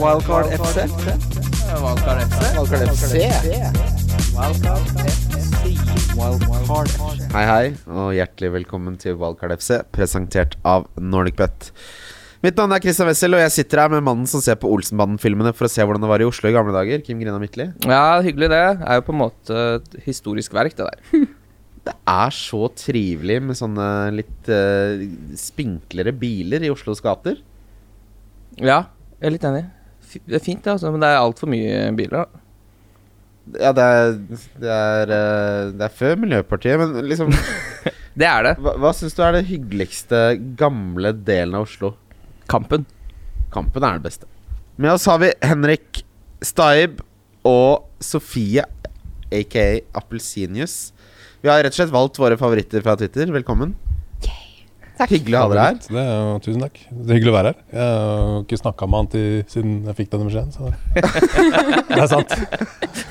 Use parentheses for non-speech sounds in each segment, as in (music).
Wildcard FC. Wildcard FC. Wildcard FC. Wildcard FC. Hei, hei, og hjertelig velkommen til Wildcard FC, presentert av NordicBet. Mitt navn er Christian Wessel, og jeg sitter her med mannen som ser på Olsenbanden-filmene for å se hvordan det var i Oslo i gamle dager. Kim Grina Midtli. Ja, hyggelig det. Det er jo på en måte et historisk verk, det der. (laughs) Det er så trivelig med sånne litt uh, spinklere biler i Oslos gater. Ja, jeg er litt enig. Det er fint, altså, men det er altfor mye biler. da. Ja, det er, det er, eh, det er før Miljøpartiet, men liksom (laughs) Det er det. Hva, hva syns du er det hyggeligste gamle delen av Oslo? Kampen. Kampen er det beste. Med oss har vi Henrik Staib og Sofie, aka Appelsinius. Vi har rett og slett valgt våre favoritter fra Twitter. Velkommen. Hyggelig å ha dere her. Det er tusen takk. Det er hyggelig å være her. Jeg har ikke snakka med han til, siden jeg fikk denne beskjeden. Så (laughs) det er sant.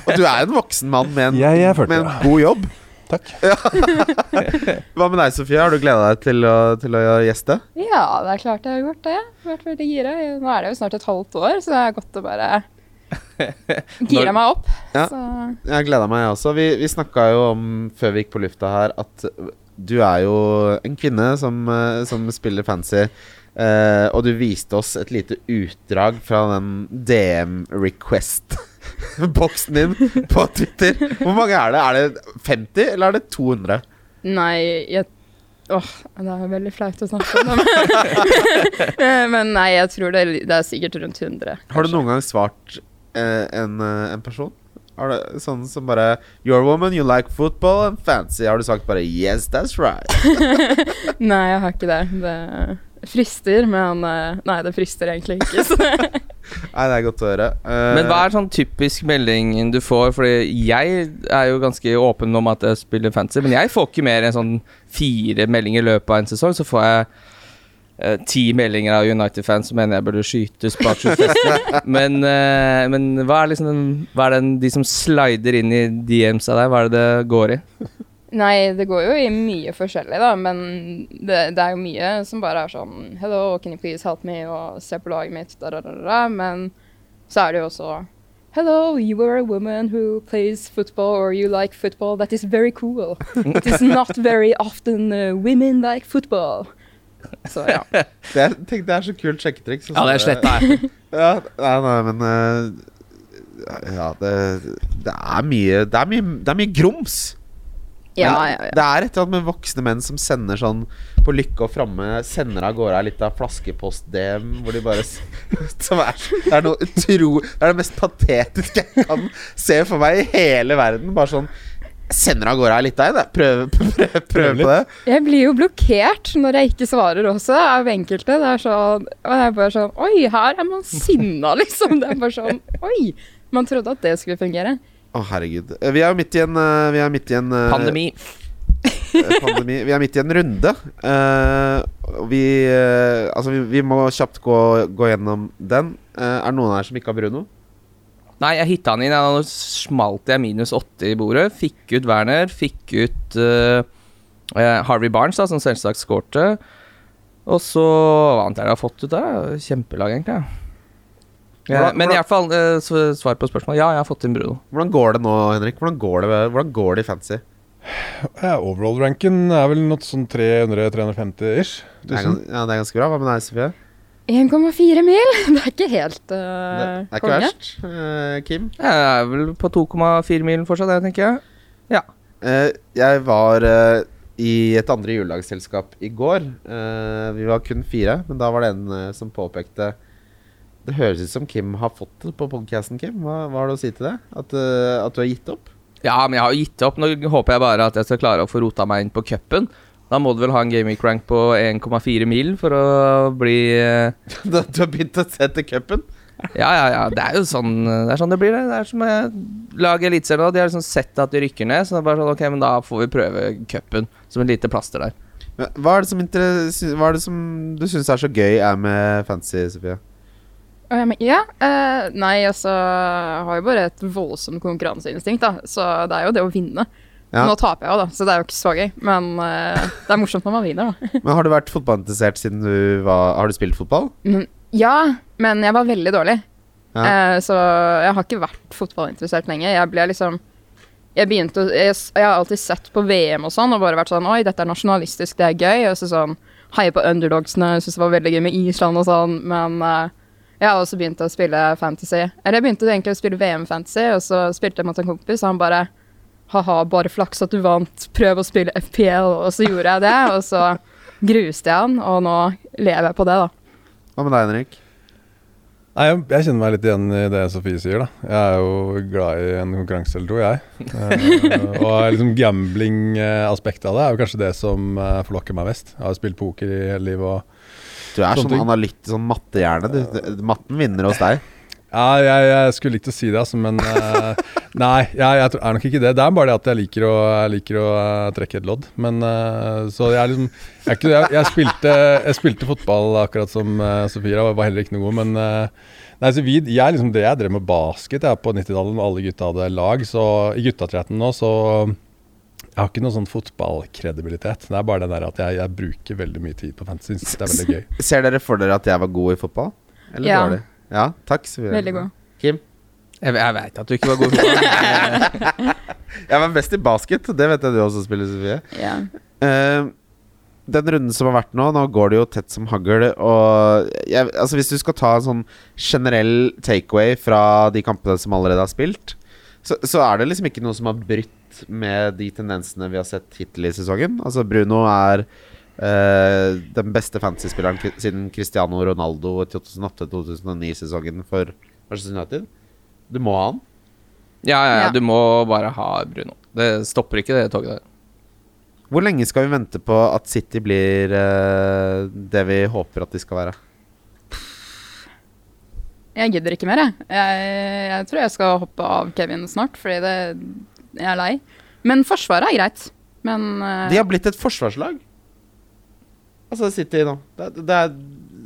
Og du er en voksen mann med en, Jeg jeg med en god jobb. Takk. (laughs) Hva med deg, Sofie? Har du gleda deg til å, til å gjeste? Ja, det er klart jeg har gjort det. Jeg har vært veldig gira. Nå er det jo snart et halvt år, så det er godt å bare (laughs) gire meg opp. Ja. Så Jeg gleder gleda meg, jeg også. Vi, vi snakka jo om før vi gikk på lufta her, at du er jo en kvinne som, eh, som spiller fancy. Uh, og du viste oss et lite utdrag fra den DM-request-boksen din på Twitter. Hvor mange er det? Er det 50, eller er det 200? nei, jeg Åh, det er veldig flaut å snakke om det. men- (laughs) nei, jeg tror det, det er sikkert rundt 100. Har du noen gang svart uh, en, en person? Har du, sånn som bare You're a woman, you like football and fancy. Har du sagt bare Yes, that's right? (laughs) Nei, jeg har ikke det. Det frister, men eh, Nei, det frister egentlig ikke. (laughs) Nei, det er godt å høre. Uh, Men hva er sånn typisk melding du får? Fordi jeg er jo ganske åpen om at jeg spiller fantasy, men jeg får ikke mer enn sånn fire meldinger i løpet av en sesong. Så får jeg ti meldinger av United-fans som mener jeg burde skytes på Akershus (laughs) men, eh, men hva er liksom den, hva er den, de som slider inn i DMs av deg, hva er det det går i? Nei, det går jo i mye forskjellig, da, men det, det er jo mye som bare er sånn Hello, can you please help me? Og se på laget mitt, da, da, da, da. Men så er det jo også Hello, you are a woman who plays football, or you like football. That is very cool. It is not very often uh, women like football. Så ja. (laughs) Det er, tenk, det er så kult sjekketriks. Ja, det er slett der. (laughs) Ja, nei, nei, men uh, Ja, det, det er mye Det er mye, det er mye grums. Ja, ja, ja. Det er et eller annet med voksne menn som sender sånn på lykke og framme Sender av gårde ei lita flaskepost-DM hvor de bare (laughs) Som er Det er noe utro Det er det mest patetiske jeg kan se for meg i hele verden. Bare sånn Sender av gårde ei lita en, Prøv, (laughs) prøv, prøv på det. Jeg blir jo blokkert når jeg ikke svarer også, av enkelte. Det er sånn Og det er bare sånn Oi, her er man sinna, liksom. Det er bare sånn Oi. Man trodde at det skulle fungere. Å, herregud. Eh, Vi er jo midt i en eh, Vi er midt i en eh, Pandemi. pandemi. Vi er midt i en runde. Uh, vi uh, Altså, vi, vi må kjapt gå, gå gjennom den. Uh, er det noen her som ikke har Bruno? Nei, jeg hitta han inn. Da smalt jeg minus 80 i bordet. Fikk ut Werner. Fikk ut eh, eh, Harvey Barnes, da, som selvsagt skårte. Og så Hva annet er det jeg har fått ut der? Kjempelag, egentlig. Ja. Ja, men i hvert fall eh, svar på spørsmålet. Ja, jeg har fått inn Bruno. Hvordan går det nå, Henrik? Hvordan går det, hvordan går det i fancy? Ja, Overall-ranken er vel noe sånn 300-350 ish. Det er, ja, det er ganske bra. Hva med deg, Sofie? 1,4 mil! (laughs) Det er ikke helt Det, uh, det er ikke verst. Uh, Kim? Jeg er vel på 2,4 milen fortsatt, jeg, tenker jeg. Eh, jeg var i et andre juledagsselskap i går. Eh, vi var kun fire, men da var det en som påpekte Det høres ut som Kim har fått det på podcasten, Kim. Hva, hva har du å si til det? At, at du har gitt opp? Ja, men jeg har jo gitt opp. Nå håper jeg bare at jeg skal klare å få rota meg inn på cupen. Da må du vel ha en gaming rank på 1,4 mil for å bli eh, (laughs) Du har begynt å se til cupen? Ja, ja, ja. Det er jo sånn det er sånn det blir, det. Det er som eh, lag eliteserie nå. De har liksom sett at de rykker ned, så det er bare sånn Ok, men da får vi prøve cupen som et lite plaster der. Hva er det som, hva er det som du syns er så gøy er med fantasy, Sofie? Ja, men, ja. eh, nei, altså Jeg har jo bare et voldsomt konkurranseinstinkt, da. Så det er jo det å vinne. Ja. Nå taper jeg jo, da, så det er jo ikke så gøy. Men uh, det er morsomt når man vinner, da. (laughs) Men Har du vært fotballinteressert siden du var Har du spilt fotball? Mm, ja, men jeg var veldig dårlig. Ja. Eh, så jeg har ikke vært fotballinteressert lenge. Jeg ble liksom Jeg begynte jeg, jeg har alltid sett på VM og sånn og bare vært sånn Oi, dette er nasjonalistisk, det er gøy. Og så sånn Heier på underdogsene, syns det var veldig gøy med Island og sånn, men uh, jeg har også begynt å spille fantasy. Eller jeg begynte egentlig å spille VM-fantasy, og så spilte jeg mot en kompis, og han bare Ha-ha, bare flaks at du vant, prøv å spille FPL, og så gjorde jeg det, og så gruste jeg han, og nå lever jeg på det, da. Hva med deg, Henrik? Nei, jeg, jeg kjenner meg litt igjen i det Sofie sier. da Jeg er jo glad i en konkurranse eller to, jeg. Uh, og liksom gambling-aspektet av det er jo kanskje det som uh, forlokker meg mest. Jeg har spilt poker i hele livet og Du er sånn analytisk sånn mattehjerne. Du. Du- Matten vinner hos deg. Ja, jeg, jeg skulle likt å si det, altså, men uh, (laughs) Nei, jeg, jeg er nok ikke det. Det er bare det at jeg liker å, jeg liker å eh, trekke et lodd. Men uh, Så jeg er liksom Jeg, ikke, jeg, jeg, spilte, jeg spilte fotball akkurat som uh, Sofia, og var heller ikke noe god, men uh, Nei, så vi, jeg er liksom det jeg drev med basket jeg, på 90-tallet, når alle gutta hadde lag. Så i guttatretten nå, så jeg har ikke noen sånn fotballkredibilitet. Det er bare det der at jeg, jeg bruker veldig mye tid på fantasy. Det er veldig gøy. Ser dere for dere at jeg var god i fotball? Eller Ja. dårlig? Ja, takk. Veldig god. Kim? Jeg, jeg veit at du ikke var god. (laughs) Jeg var best i basket. Det vet jeg du også spiller, Sofie. Ja. Uh, den runden som har vært nå, nå går det jo tett som hagl. Og jeg, altså hvis du skal ta en sånn generell takeaway fra de kampene som allerede har spilt, så, så er det liksom ikke noe som har brutt med de tendensene vi har sett hittil i sesongen. Altså Bruno er eh, den beste fantasyspilleren siden Cristiano Ronaldo 2008-2009-sesongen for Manchester United. Du må ha han. Ja, ja, ja, Ja. du må bare ha Bruno. Det stopper ikke, det toget der. Hvor lenge skal vi vente på at City blir uh, det vi håper at de skal være? Jeg gidder ikke mer, jeg. jeg. Jeg tror jeg skal hoppe av Kevin snart, fordi det, jeg er lei. Men Forsvaret er greit. Men uh, De har blitt et forsvarslag. Altså City nå. Det, det er,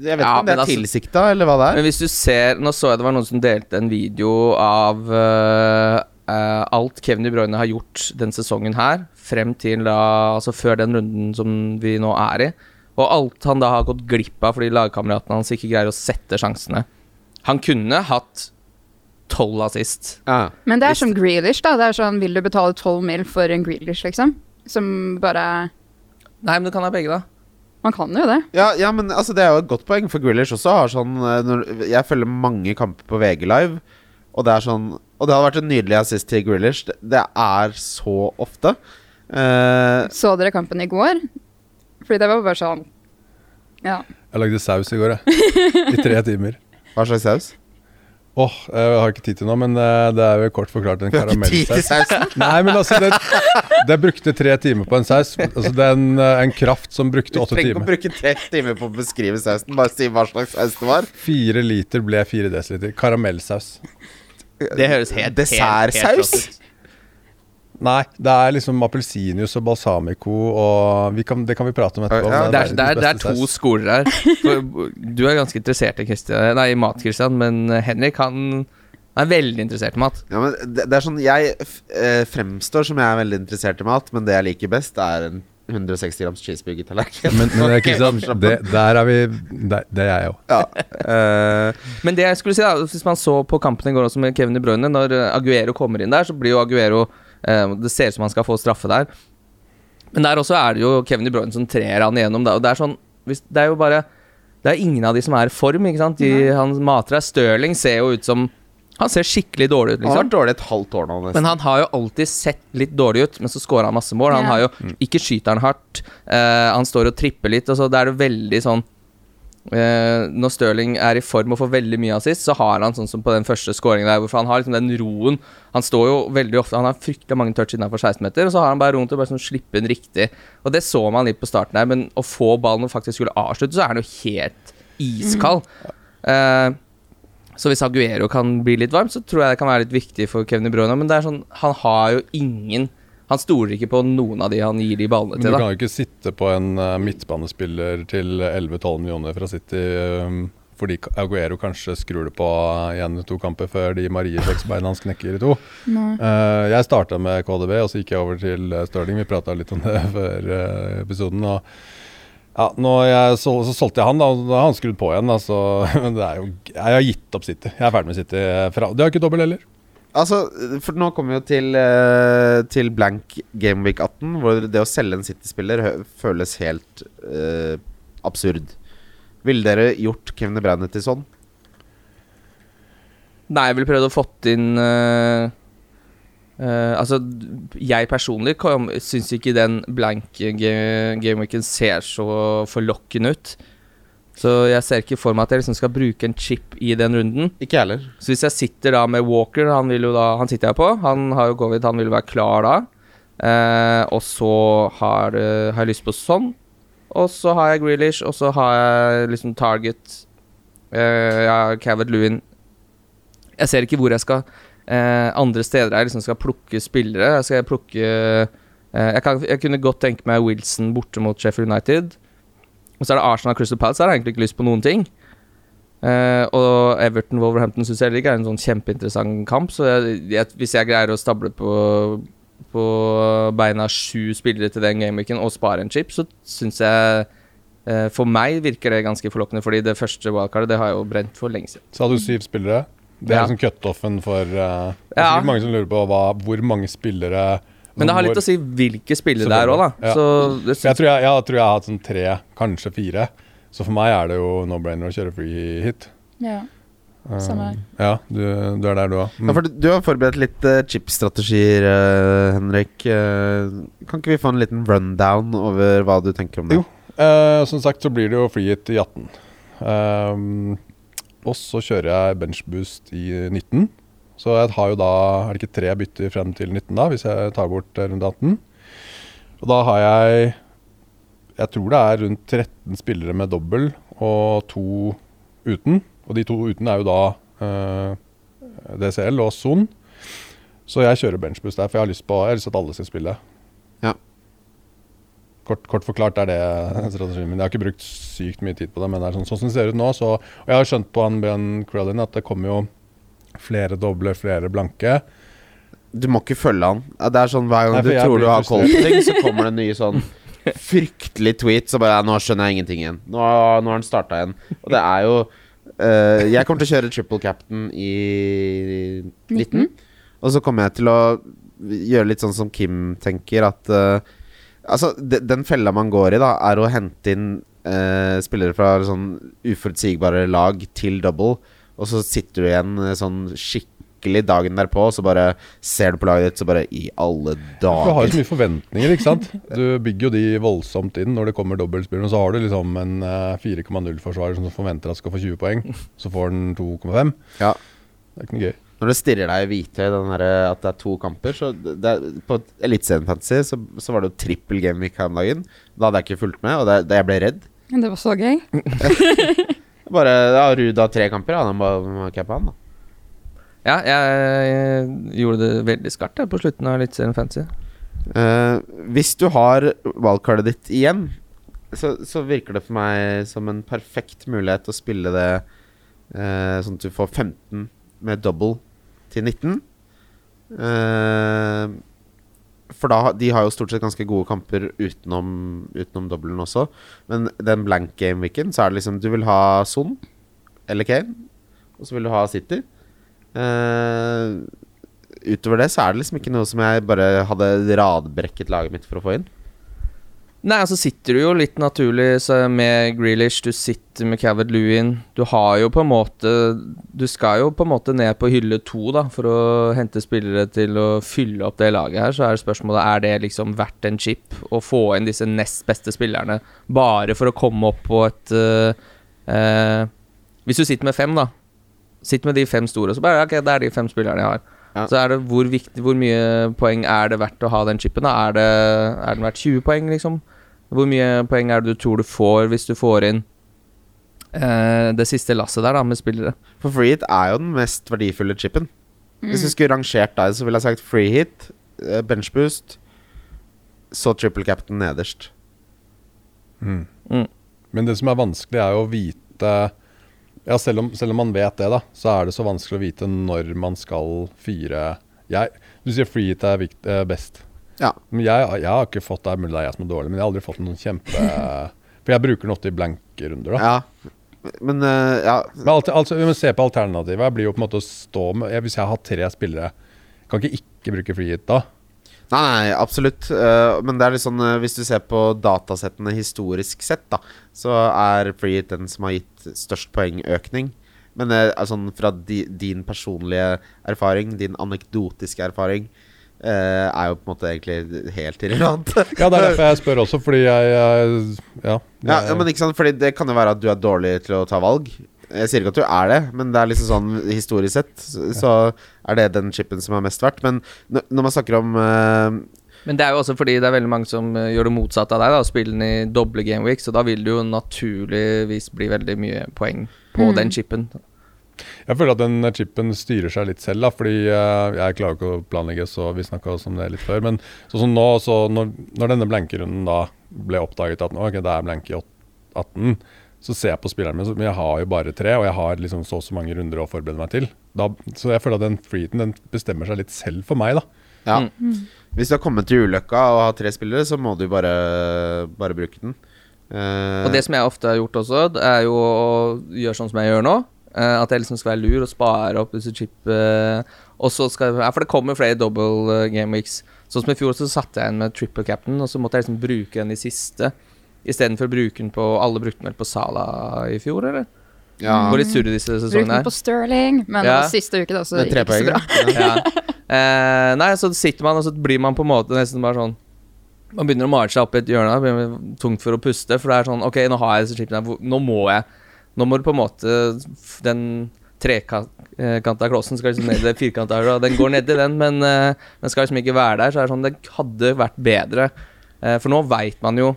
jeg vet Ja, ikke om det er altså- tilsikta, eller hva det er. Men hvis du ser Nå så jeg det var noen som delte en video av uh, uh, alt Kevin De Bruyne har gjort den sesongen her, frem til da Altså før den runden som vi nå er i. Og alt han da har gått glipp av fordi lagkameratene hans ikke greier å sette sjansene. Han kunne hatt tolv assist. Ja. Men det er som Grealish, da. Det er sånn, Vil du betale 12 mil for en Grealish, liksom? Som bare Nei, men du kan ha begge, da. Man kan jo det. Ja, ja, men altså, det er jo et godt poeng, for Grealish også har sånn eh, når, Jeg følger mange kamper på VG Live, og det er sånn Og det hadde vært en nydelig assist til Grealish. Det, det er så ofte. Uh, Så dere kampen i går? Fordi det var bare sånn Ja. Jeg lagde saus i går, jeg. I tre timer. hva slags saus? Åh, jeg har ikke tid til noe, men eh, det er jo kort forklart en karamellsaus. (laughs) Nei, men altså, det, det brukte tre timer på en saus. Altså, det er en, eh, en kraft som brukte åtte timer. Du trenger ikke å bruke tre timer på å beskrive sausen. Bare si hva slags saus det var. Fire liter ble fire desiliter. Karamellsaus. Det høres helt Dessertsaus? Nei, det er liksom appelsinjuice og balsamico og vi kan, Det kan vi prate om etterpå. Ja, Det er, det, er, det er to skoler her. Du er ganske interessert i, Christian, nei, i mat, Christian, men Henrik han er veldig interessert i mat. Ja, men det, det er sånn Jeg f- eh, fremstår som jeg er veldig interessert i mat, men det jeg liker best, er en 160 grams cheeseburger-tallerken. (laughs) Men, men det er ikke det, der er vi der, Det er jeg òg. ja. Uh, Men det jeg skulle si da hvis man så på kampen i går også med Kevin De Bruyne, når eh, Aguero kommer inn der, så blir jo Aguero eh, Det ser ut som han skal få straffe der. Men der også er det jo Kevin De Bruyne som trer han igjennom. Og det er sånn Det er jo bare Det er ingen av de som er i form, ikke sant? De, han mater deg. Stirling ser jo ut som Han ser skikkelig dårlig ut, han har liksom. vært dårlig et halvt år nå, nesten. Men han har jo alltid sett litt dårlig ut, men så scorer han masse mål. Han har jo Ikke skyter han hardt. Uh, han står og tripper litt, og så det er det veldig sånn eh, Når Stirling er i form og får veldig mye assist, så har han sånn som på den første skåringen der, hvorfor han har liksom den roen. Han står jo veldig ofte Han har fryktelig mange touch innenfor 16-meter, og så har han bare roen til å bare sånn slippe den riktig. Og det så man litt på starten her, men å få ballen og faktisk skulle avslutte, så er han jo helt iskald. Eh, så hvis Aguero kan bli litt varm, så tror jeg det kan være litt viktig for Kevin De. Men det er sånn, han har jo ingen Han stoler ikke på noen av de han gir de ballene til. Men du kan jo ikke sitte på en eh, midtbanespiller til 11-12 millioner fra City um, fordi Aguero kanskje skrur det på igjen to kamper før de Marie Seksbeina hans knekker i to. Nei. jeg starta med KDB, og så gikk jeg over til eh, Stirling. Vi prata litt om det (laughs) før eh, episoden. Og Ja, jeg, så, så solgte jeg han, da, og da har han skrudd på igjen. Da, så, men (laughs) det er jo, jeg har gitt opp City. Jeg er ferdig med City. Fra, de har ikke dobbel heller. Altså, for nå kommer vi jo til, eh, til blank Gameweek 18, hvor det å selge en City-spiller føles helt uh, absurd. Ville dere gjort Kevin De til sånn? Nei, jeg ville prøvd å fått inn uh, uh, Altså, jeg personlig syns ikke den Blank Game gameweeken ser så forlokkende ut. Så jeg ser ikke for meg at jeg liksom skal bruke en chip i den runden. Ikke heller. Så hvis jeg sitter da med Walker, han, da, han sitter jeg på, han har jo covid, han vil være klar da. Eh, og så har, eh, har jeg lyst på sånn. Og så har jeg Grealish, og så har jeg liksom Target. Eh, jeg har Cavett Lewin. Jeg ser ikke hvor jeg skal eh, Andre steder jeg liksom skal plukke spillere. Jeg skal plukke eh, jeg, kan, jeg kunne godt tenke meg Wilson borte mot Sheffield United. Og så er det Arsenal Crystal Palace. Der har jeg egentlig ikke lyst på noen ting. Uh, og Everton Wolverhampton syns jeg heller ikke er en sånn kjempeinteressant kamp. Så jeg, jeg, hvis jeg greier å stable på, på beina sju spillere til den gameweeken og spare en chip, så syns jeg uh, For meg virker det ganske forlokkende, fordi det første wildcardet det har jeg jo brent for lenge siden. Så hadde du syv spillere. Det er Ja. liksom cutoffen for uh, Ja. mange som lurer på hva, hvor mange spillere Men det har litt å si hvilke spillere det er òg, da. Ja. Så det Jeg tror jeg, jeg tror jeg har hatt sånn tre, kanskje fire. Så for meg er det jo no-brainer å kjøre free hit. Ja. Uh, Samme her. Ja, du, du er der du òg. Ja, for du, du har forberedt litt uh, chip-strategier, uh, Henrik. Eh, kan ikke vi få en liten rundown over hva du tenker om det? Jo. Eh, som sagt så blir det jo free hit i 18. Um, og så kjører jeg benchboost i 19. Så jeg har jo da Er det ikke tre bytter frem til 19, da, hvis jeg tar bort eh, runde 18? Og da har jeg Jeg tror det er rundt 13 spillere med dobbel og to uten. Og de to uten er jo da eh, DCL og Son. Så jeg kjører benchbuss der, for jeg har lyst på Jeg har lyst til at alle skal spille. Ja. Kort, kort forklart er det strategien min. Jeg har ikke brukt sykt mye tid på det, men det er sånn, sånn som det ser ut nå. Så, og jeg har skjønt på han Ben Crellin at det kommer jo flere doble, flere blanke. Du må ikke følge han. Det er sånn Hver gang Nei, du tror du har koll på ting, så kommer det en ny sånn fryktelig tweet. Så bare ja, 'Nå skjønner jeg ingenting igjen'. Nå, nå har han starta igjen. Og det er jo uh, Jeg kommer til å kjøre triple captain i 19. Og så kommer jeg til å gjøre litt sånn som Kim tenker, at uh, Altså, de, den fella man går i, da, er å hente inn uh, spillere fra sånn uforutsigbare lag til double, og så sitter du igjen eh, sånn skikkelig dagen derpå, og så bare ser du på laget ditt, så bare I alle dager. Du har jo så mye forventninger, ikke sant. Du bygger jo de voldsomt inn når det kommer dobbeltspill. Og så har du liksom en eh, 4,0-forsvarer som forventer at skal få 20 poeng. Så får han 2,5. Ja. Det er ikke noe gøy. Når det stirrer deg i hvithøy at det er to kamper Så det er, På Eliteserien Fantasy så, så var det jo trippel gameweek her om dagen. Da hadde jeg ikke fulgt med, og det, det jeg ble redd. Men Det var så gøy. (laughs) Bare ja, Ruud har tre kamper, ja, han må cappe han, da. Ja, jeg, jeg gjorde det veldig skarpt jeg, på slutten av Eliteserien Fancy. Uh, hvis du har valgkartet ditt igjen, så, så virker det for meg som en perfekt mulighet å spille det uh, sånn at du får 15 med double til 19. Eh, for da, de har jo stort sett ganske gode kamper utenom, utenom dobbelen også. Men den blank game-weeken, så er det liksom Du vil ha Son eller Kane, og så vil du ha City. Uh, utover det så er det liksom ikke noe som jeg bare hadde radbrekket laget mitt for å få inn. Nei, altså sitter du jo litt naturlig med Grealish, du sitter med Cavett Lewin. Du har jo på en måte Du skal jo på en måte ned på hylle to, da, for å hente spillere til å fylle opp det laget her. Så er det spørsmålet er det liksom verdt en chip å få inn disse nest beste spillerne bare for å komme opp på et uh, uh, Hvis du sitter med fem, da. Sitter med de fem store, så bare Ok, det er de fem spillerne jeg har. Ja. Så er det hvor viktig Hvor mye poeng er det verdt å ha den chipen? da? Er, det, er den verdt 20 poeng, liksom? Hvor mye poeng er det du tror du får hvis du får inn eh, det siste lasset der, da, med spillere? For free hit er jo den mest verdifulle chipen. Hvis du skulle rangert deg, så ville jeg sagt free hit, eh, bench boost, så triple captain nederst. Mm. Mm. Men det som er vanskelig, er jo å vite Ja, selv om, selv om man vet det, da, så er det så vanskelig å vite når man skal fire jeg, Du sier free hit er vikt, eh, best. Ja. Men jeg, jeg har ikke fått Det er mulig det er jeg som er dårlig, men jeg har aldri fått en sånn kjempe For jeg bruker den ofte i blanke runder, da. Ja. Men uh, ja Men alt, altså, vi må se på alternativet. blir jo på en måte å stå med jeg, Hvis jeg har tre spillere, kan ikke ikke bruke free hit da. Nei, nei, absolutt. Uh, men det er litt sånn uh, hvis du ser på datasettene historisk sett, da, så er free hit den som har gitt størst poengøkning. Men er sånn fra di, din personlige erfaring, din anekdotiske erfaring, er jo på en måte egentlig helt irrelevant. (laughs) Ja, det er derfor jeg spør også, fordi jeg, jeg Ja. Ja, ja, men ikke sant, Fordi det kan jo være at du er dårlig til å ta valg. Jeg sier ikke at du er det, men det er liksom sånn historisk sett så, så er det den chipen som er mest verdt. Men når man snakker om uh, Men det er jo også fordi det er veldig mange som eh, gjør det motsatte av deg, da, spiller den i doble gameweeks, og da vil det jo naturligvis bli veldig mye poeng på Mm. den chipen. Jeg føler at den chipen styrer seg litt selv, da, fordi eh, jeg klarer ikke å planlegge, så vi snakka også om det litt før. Men sånn som nå, så når, når denne blenkerunden da ble oppdaget at ok, det er blenk i 18, så ser jeg på spilleren min, men jeg har jo bare tre, og jeg har liksom så og så mange runder å forberede meg til. Da, så jeg føler at den freeten den bestemmer seg litt selv for meg, da. Ja. Mm. Hvis du har kommet til ulykka og har tre spillere, så må du bare, bare bruke den. Uh, Og det som jeg ofte har gjort også, er jo å gjøre sånn som jeg gjør nå. Eh, at jeg liksom skal være lur og spare opp disse chip eh, Og så skal Ja, for det kommer flere double uh, game weeks. Sånn som i fjor, så satte jeg en med triple captain, og så måtte jeg liksom bruke den i siste. Istedenfor å bruke den på Alle brukte den vel på Sala i fjor, eller? ja, Går litt surre disse Bruk Brukte den på Sterling, men Ja. siste uke, da, så gikk det ikke så bra. Ja. ja. eh, nei, så sitter man, og så blir man på en måte nesten bare sånn Man begynner å male seg opp i et hjørne, det blir tungt for å puste. For det er sånn Ok, nå har jeg disse chipene her, nå må jeg Nå må du på en måte Den trekanta klossen skal liksom ned i det firkanta hullet. den går nedi den, men uh, den skal liksom ikke være der. Så er det sånn Det hadde vært bedre. Uh, for nå veit man jo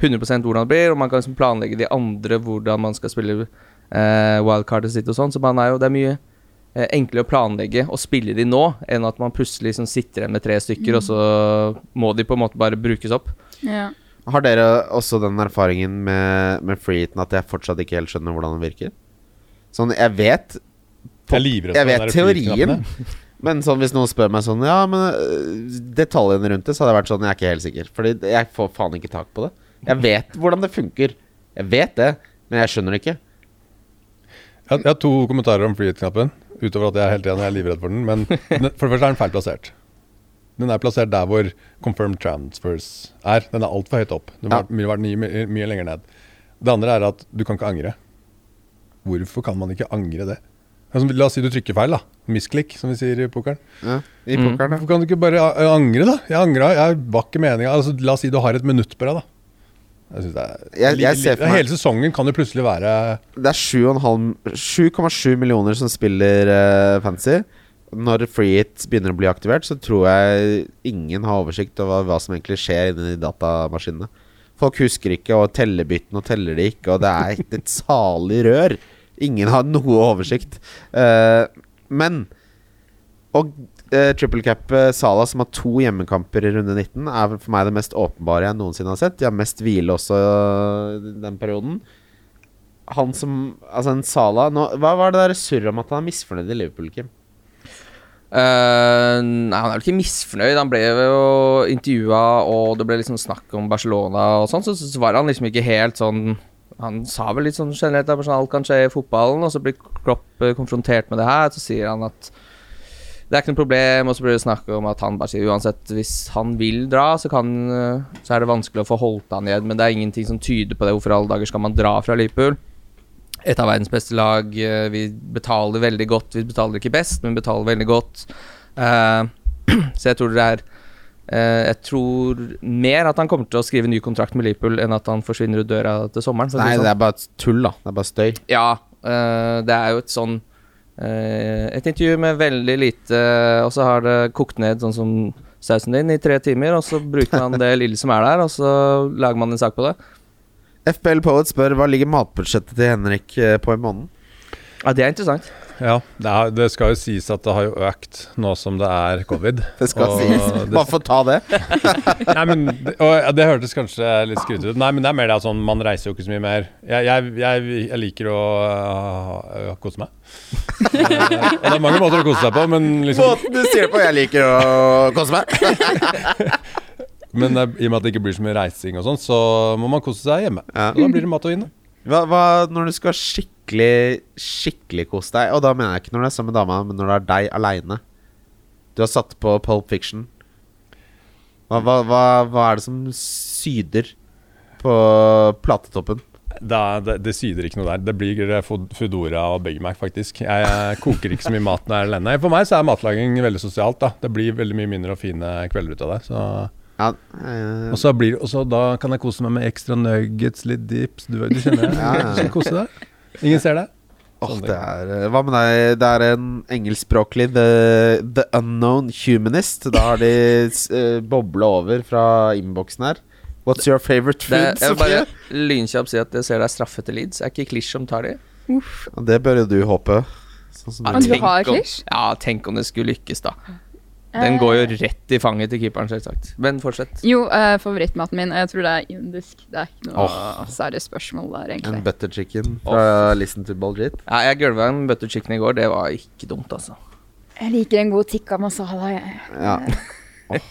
100% hvordan det blir, og man kan liksom planlegge de andre hvordan man skal spille uh, wildcardet sitt og sånn. Så man er jo, det er mye eh, enklere å planlegge og spille de nå, enn at man plutselig liksom sitter igjen med tre stykker, og så må de på en måte bare brukes opp. Ja. Har dere også den erfaringen med, med freeheaten at jeg fortsatt ikke helt skjønner hvordan den virker? Sånn, jeg vet Jeg er Jeg vet teorien, men sånn hvis noen spør meg sånn Ja, men øh, detaljene rundt det, så hadde jeg vært sånn Jeg er ikke helt sikker. Fordi jeg får faen ikke tak på det. Jeg vet hvordan det funker. Jeg vet det, men jeg skjønner det ikke. Jeg, jeg har to kommentarer om freeheat-knappen. Utover at jeg er helt enig, jeg er livredd for den. Men (laughs) for det første er den feil plassert. Den er plassert der hvor confirmed transfers er. Den er altfor høyt opp. Den Ja. ville vært mye, mye, mye lenger ned. Det andre er at du kan ikke angre. Hvorfor kan man ikke angre det? Altså, la oss si du trykker feil, da. Misklikk, som vi sier i pokeren. Ja, I Mm. pokeren, Hvorfor kan du ikke bare angre, da? Jeg angra. Jeg var ikke meninga. Altså, la oss si du har et minutt på deg, da. Jeg synes det er, Jeg- jeg ser for meg- Hele sesongen kan jo plutselig være Det er 7,7 millioner som spiller uh, fancy. Når freehit begynner å bli aktivert, så tror jeg ingen har oversikt over hva som egentlig skjer inni de datamaskinene. Folk husker ikke, og teller byttene og teller de ikke, og det er et salig rør. Ingen har noe oversikt. Uh, men Og uh, triple cap eh, Sala, som har to hjemmekamper i runde 19, er for meg det mest åpenbare jeg noensinne har sett. De har mest hvile også den perioden han som Altså, en Sala nå, Hva var det der surret om at han er misfornøyd i Liverpool, Kim? Eh, nei, han er vel ikke misfornøyd. Han ble jo intervjua, og det ble liksom snakk om Barcelona og sånn, så, så var han liksom ikke helt sånn Han sa vel litt sånn generelt at alt kan skje i fotballen, og så blir Klopp eh, konfrontert med det her, så sier han at det er ikke noe problem, og så blir det snakk om at han bare sier uansett hvis han vil dra, så, kan, eh, så er det vanskelig å få holdt han igjen, men det er ingenting som tyder på det. Hvorfor alle dager skal man dra fra Liverpool? Et av verdens beste lag. eh, Vi betaler veldig godt. Vi betaler ikke best, men betaler veldig godt. Eh, (clears throat) så jeg tror det er eh, Jeg tror mer at han kommer til å skrive ny kontrakt med Liverpool, enn at han forsvinner ut døra til sommeren. Nei, det det sånn. er bare tull, da. Det er bare støy. Ja, det er jo et sånn Et intervju med veldig lite Og så har det kokt ned sånn som sausen din i tre timer, og så bruker man det lille som er der, og så lager man en sak på det. FBL Poet spør hva ligger matbudsjettet til Henrik eh, på i måneden? Ja, det er interessant. Ja, det, er, det skal jo sies at det har jo økt nå som det er covid. (laughs) Det skal Og sies. det- (laughs) Bare for å ta det. (laughs) Nei, men det, og, det hørtes kanskje litt skrytete ut. Nei, men det er mer det at sånn, man reiser jo ikke så mye mer. Jeg, jeg, jeg, jeg liker å uh, kose meg. Og det er mange måter å kose seg på, men liksom Måten du sier det på, jeg liker å kose meg. Men i og med at det ikke blir så mye reising og sånn, så må man kose seg hjemme. Ja. Da blir det mat og vin. Hva, hva når du skal skikkelig, skikkelig kose deg Og da mener jeg ikke når du er sammen med dama, men når det er deg aleine. Du har satt på Pulp Fiction. Hva, hva, hva, er det som syder på platetoppen? Da, det, det syder ikke noe der. Det blir Foodora og Big Mac, faktisk. Jeg, jeg koker ikke så mye mat når jeg er alene. For meg så er matlaging veldig sosialt. da Det blir veldig mye mindre og fine kvelder ut av det. Så Ja, eh, Og så blir, og så da kan jeg kose meg med ekstra nuggets, litt dips. Du, du kjenner det? (laughs) Ja, ja. Skal kose deg. Ingen ser deg. åh, det er, eh, hva med deg? Det er en engelskspråklig the, the Unknown Humanist. Da har de uh, bobla over fra innboksen her. What's your favorite Det, food? jeg vil bare lynkjapt si at jeg ser deg straffe til Leeds. Er ikke Klish som tar de? Uff. Det bør jo du håpe. Sånn som du har om- Klish? Ja, tenk om det skulle lykkes, da. Den går jo rett i fanget til keeperen, selvsagt. Men fortsett. Jo, uh, favorittmaten min Jeg tror det er indisk. Det er ikke noe særlig spørsmål der, egentlig. En butter chicken fra Listen to Baljit. Ja, jeg gulva en butter chicken i går. Det var ikke dumt, altså. Jeg liker en god tikka masala, jeg. Ja. (laughs) oh.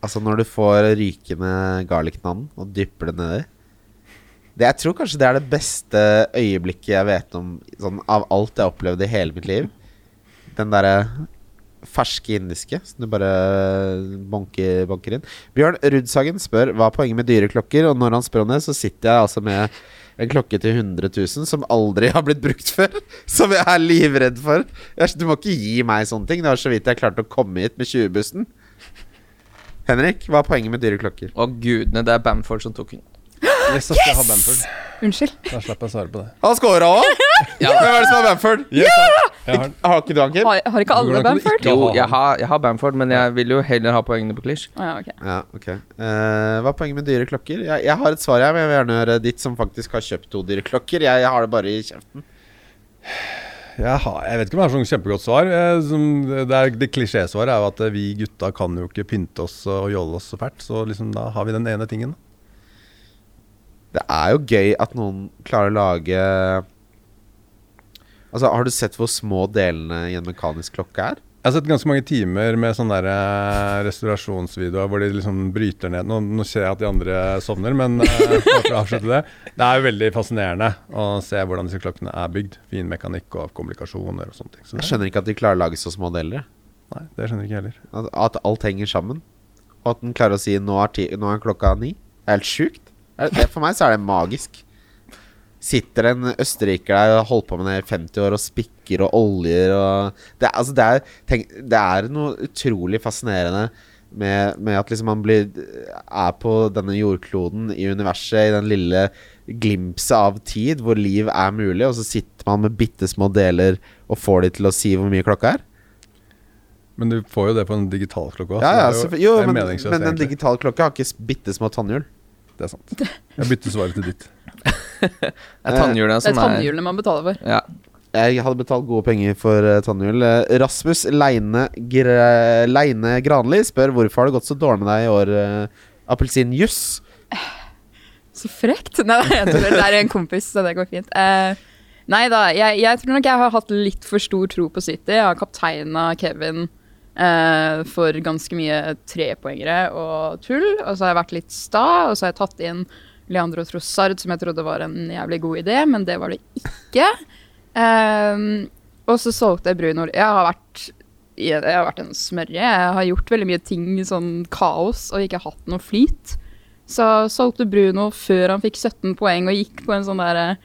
Altså, når du får rykende garlic-nannen og dypper det nedi det, Jeg tror kanskje det er det beste øyeblikket jeg vet om sånn, av alt jeg har opplevd i hele mitt liv. Den derre ferske indiske som du bare bonker, banker inn. Bjørn Rudsagen spør hva er poenget med dyre klokker, og når han spør om det, så sitter jeg altså med en klokke til 100 000 som aldri har blitt brukt (laughs) før. Som jeg er livredd for. Du må ikke gi meg sånne ting. Det var så vidt jeg klarte å komme hit med 20-bussen. Henrik, hva er poenget med dyre klokker? Å gudene, det er Bamford som tok den. (gasps) Yes, jeg skal Bamford. Unnskyld. Da slipper jeg å svare på det. Han scora (laughs) òg! Hvem er det som har Bamford? Yes, jeg, jeg har, Har ikke du, Anker? Har, har ikke alle Bamford? ikke- Jo, jeg har, jeg har Bamford, men jeg vil jo heller ha poengene på Klish. Å, ja, ok. Ja, okay. uh, Hva er poenget med dyre klokker? Jeg, jeg har et svar, jeg, men jeg vil gjerne høre ditt, som faktisk har kjøpt to dyre klokker. Jeg, jeg har det bare i kjeften. jeg, har, jeg vet ikke om jeg har sånn kjempegodt svar. Eh, det er- det klisjésvaret er jo at eh, vi gutta kan jo ikke pynte oss og jolle oss så fælt. Så liksom da har vi den ene tingen. Det er jo gøy at noen klarer å lage Altså, Har du sett hvor små delene i en mekanisk klokke er? Jeg har sett ganske mange timer med sånne der, eh, restaurasjonsvideoer hvor de liksom bryter ned Nå, nå ser jeg at de andre sovner, men eh, for å avslutte det. Det er jo veldig fascinerende å se hvordan disse klokkene er bygd. Fin mekanikk og komplikasjoner og sånne ting. Så Jeg skjønner ikke at de klarer å lage så små deler. nei, det skjønner ikke jeg heller. At, at alt henger sammen. Og at den klarer å si nå er, ti, nå er klokka ni. Det er helt sjukt. Det- det- For meg så er det magisk. Sitter en østerriker der og holdt på med det i 50 år og spikker og oljer og Det, er- altså det, er, tenk, det er noe utrolig fascinerende med, med at liksom man blir er på denne jordkloden i universet, i den lille glimset av tid hvor liv er mulig, og så sitter man med bitte små deler og får de til å si hvor mye klokka er. Men du får jo det på en digitalklokke òg. Ja, ja, jo, jo, men, men en egentlig. digital klokke har ikke bitte små tannhjul. Det er sant. Jeg bytter svaret til ditt. (laughs) Det er tannhjulene Det er som er tannhjulene man betaler for. ja. Jeg hadde betalt gode penger for uh, tannhjul. Eh, Rasmus Leine, Gre Leine Granli spør hvorfor har det gått så dårlig med deg i år, uh, appelsinjuss. (sighs) Så frekt. Nei, jeg tror det er en kompis, så det går fint. Uh, nei da, jeg, jeg tror nok jeg har hatt litt for stor tro på City. Jeg har kapteina Kevin eh, for ganske mye trepoengere og tull. Og så har jeg vært litt sta, og så har jeg tatt inn Leandro Trossard, som jeg trodde var en jævlig god idé, men det var det ikke. Ehm, og så solgte jeg Bruno. Jeg har vært jeg har vært en smørje. Jeg har gjort veldig mye ting i sånn kaos og ikke hatt noe flyt. Så solgte Bruno før han fikk 17 poeng og gikk på en sånn derre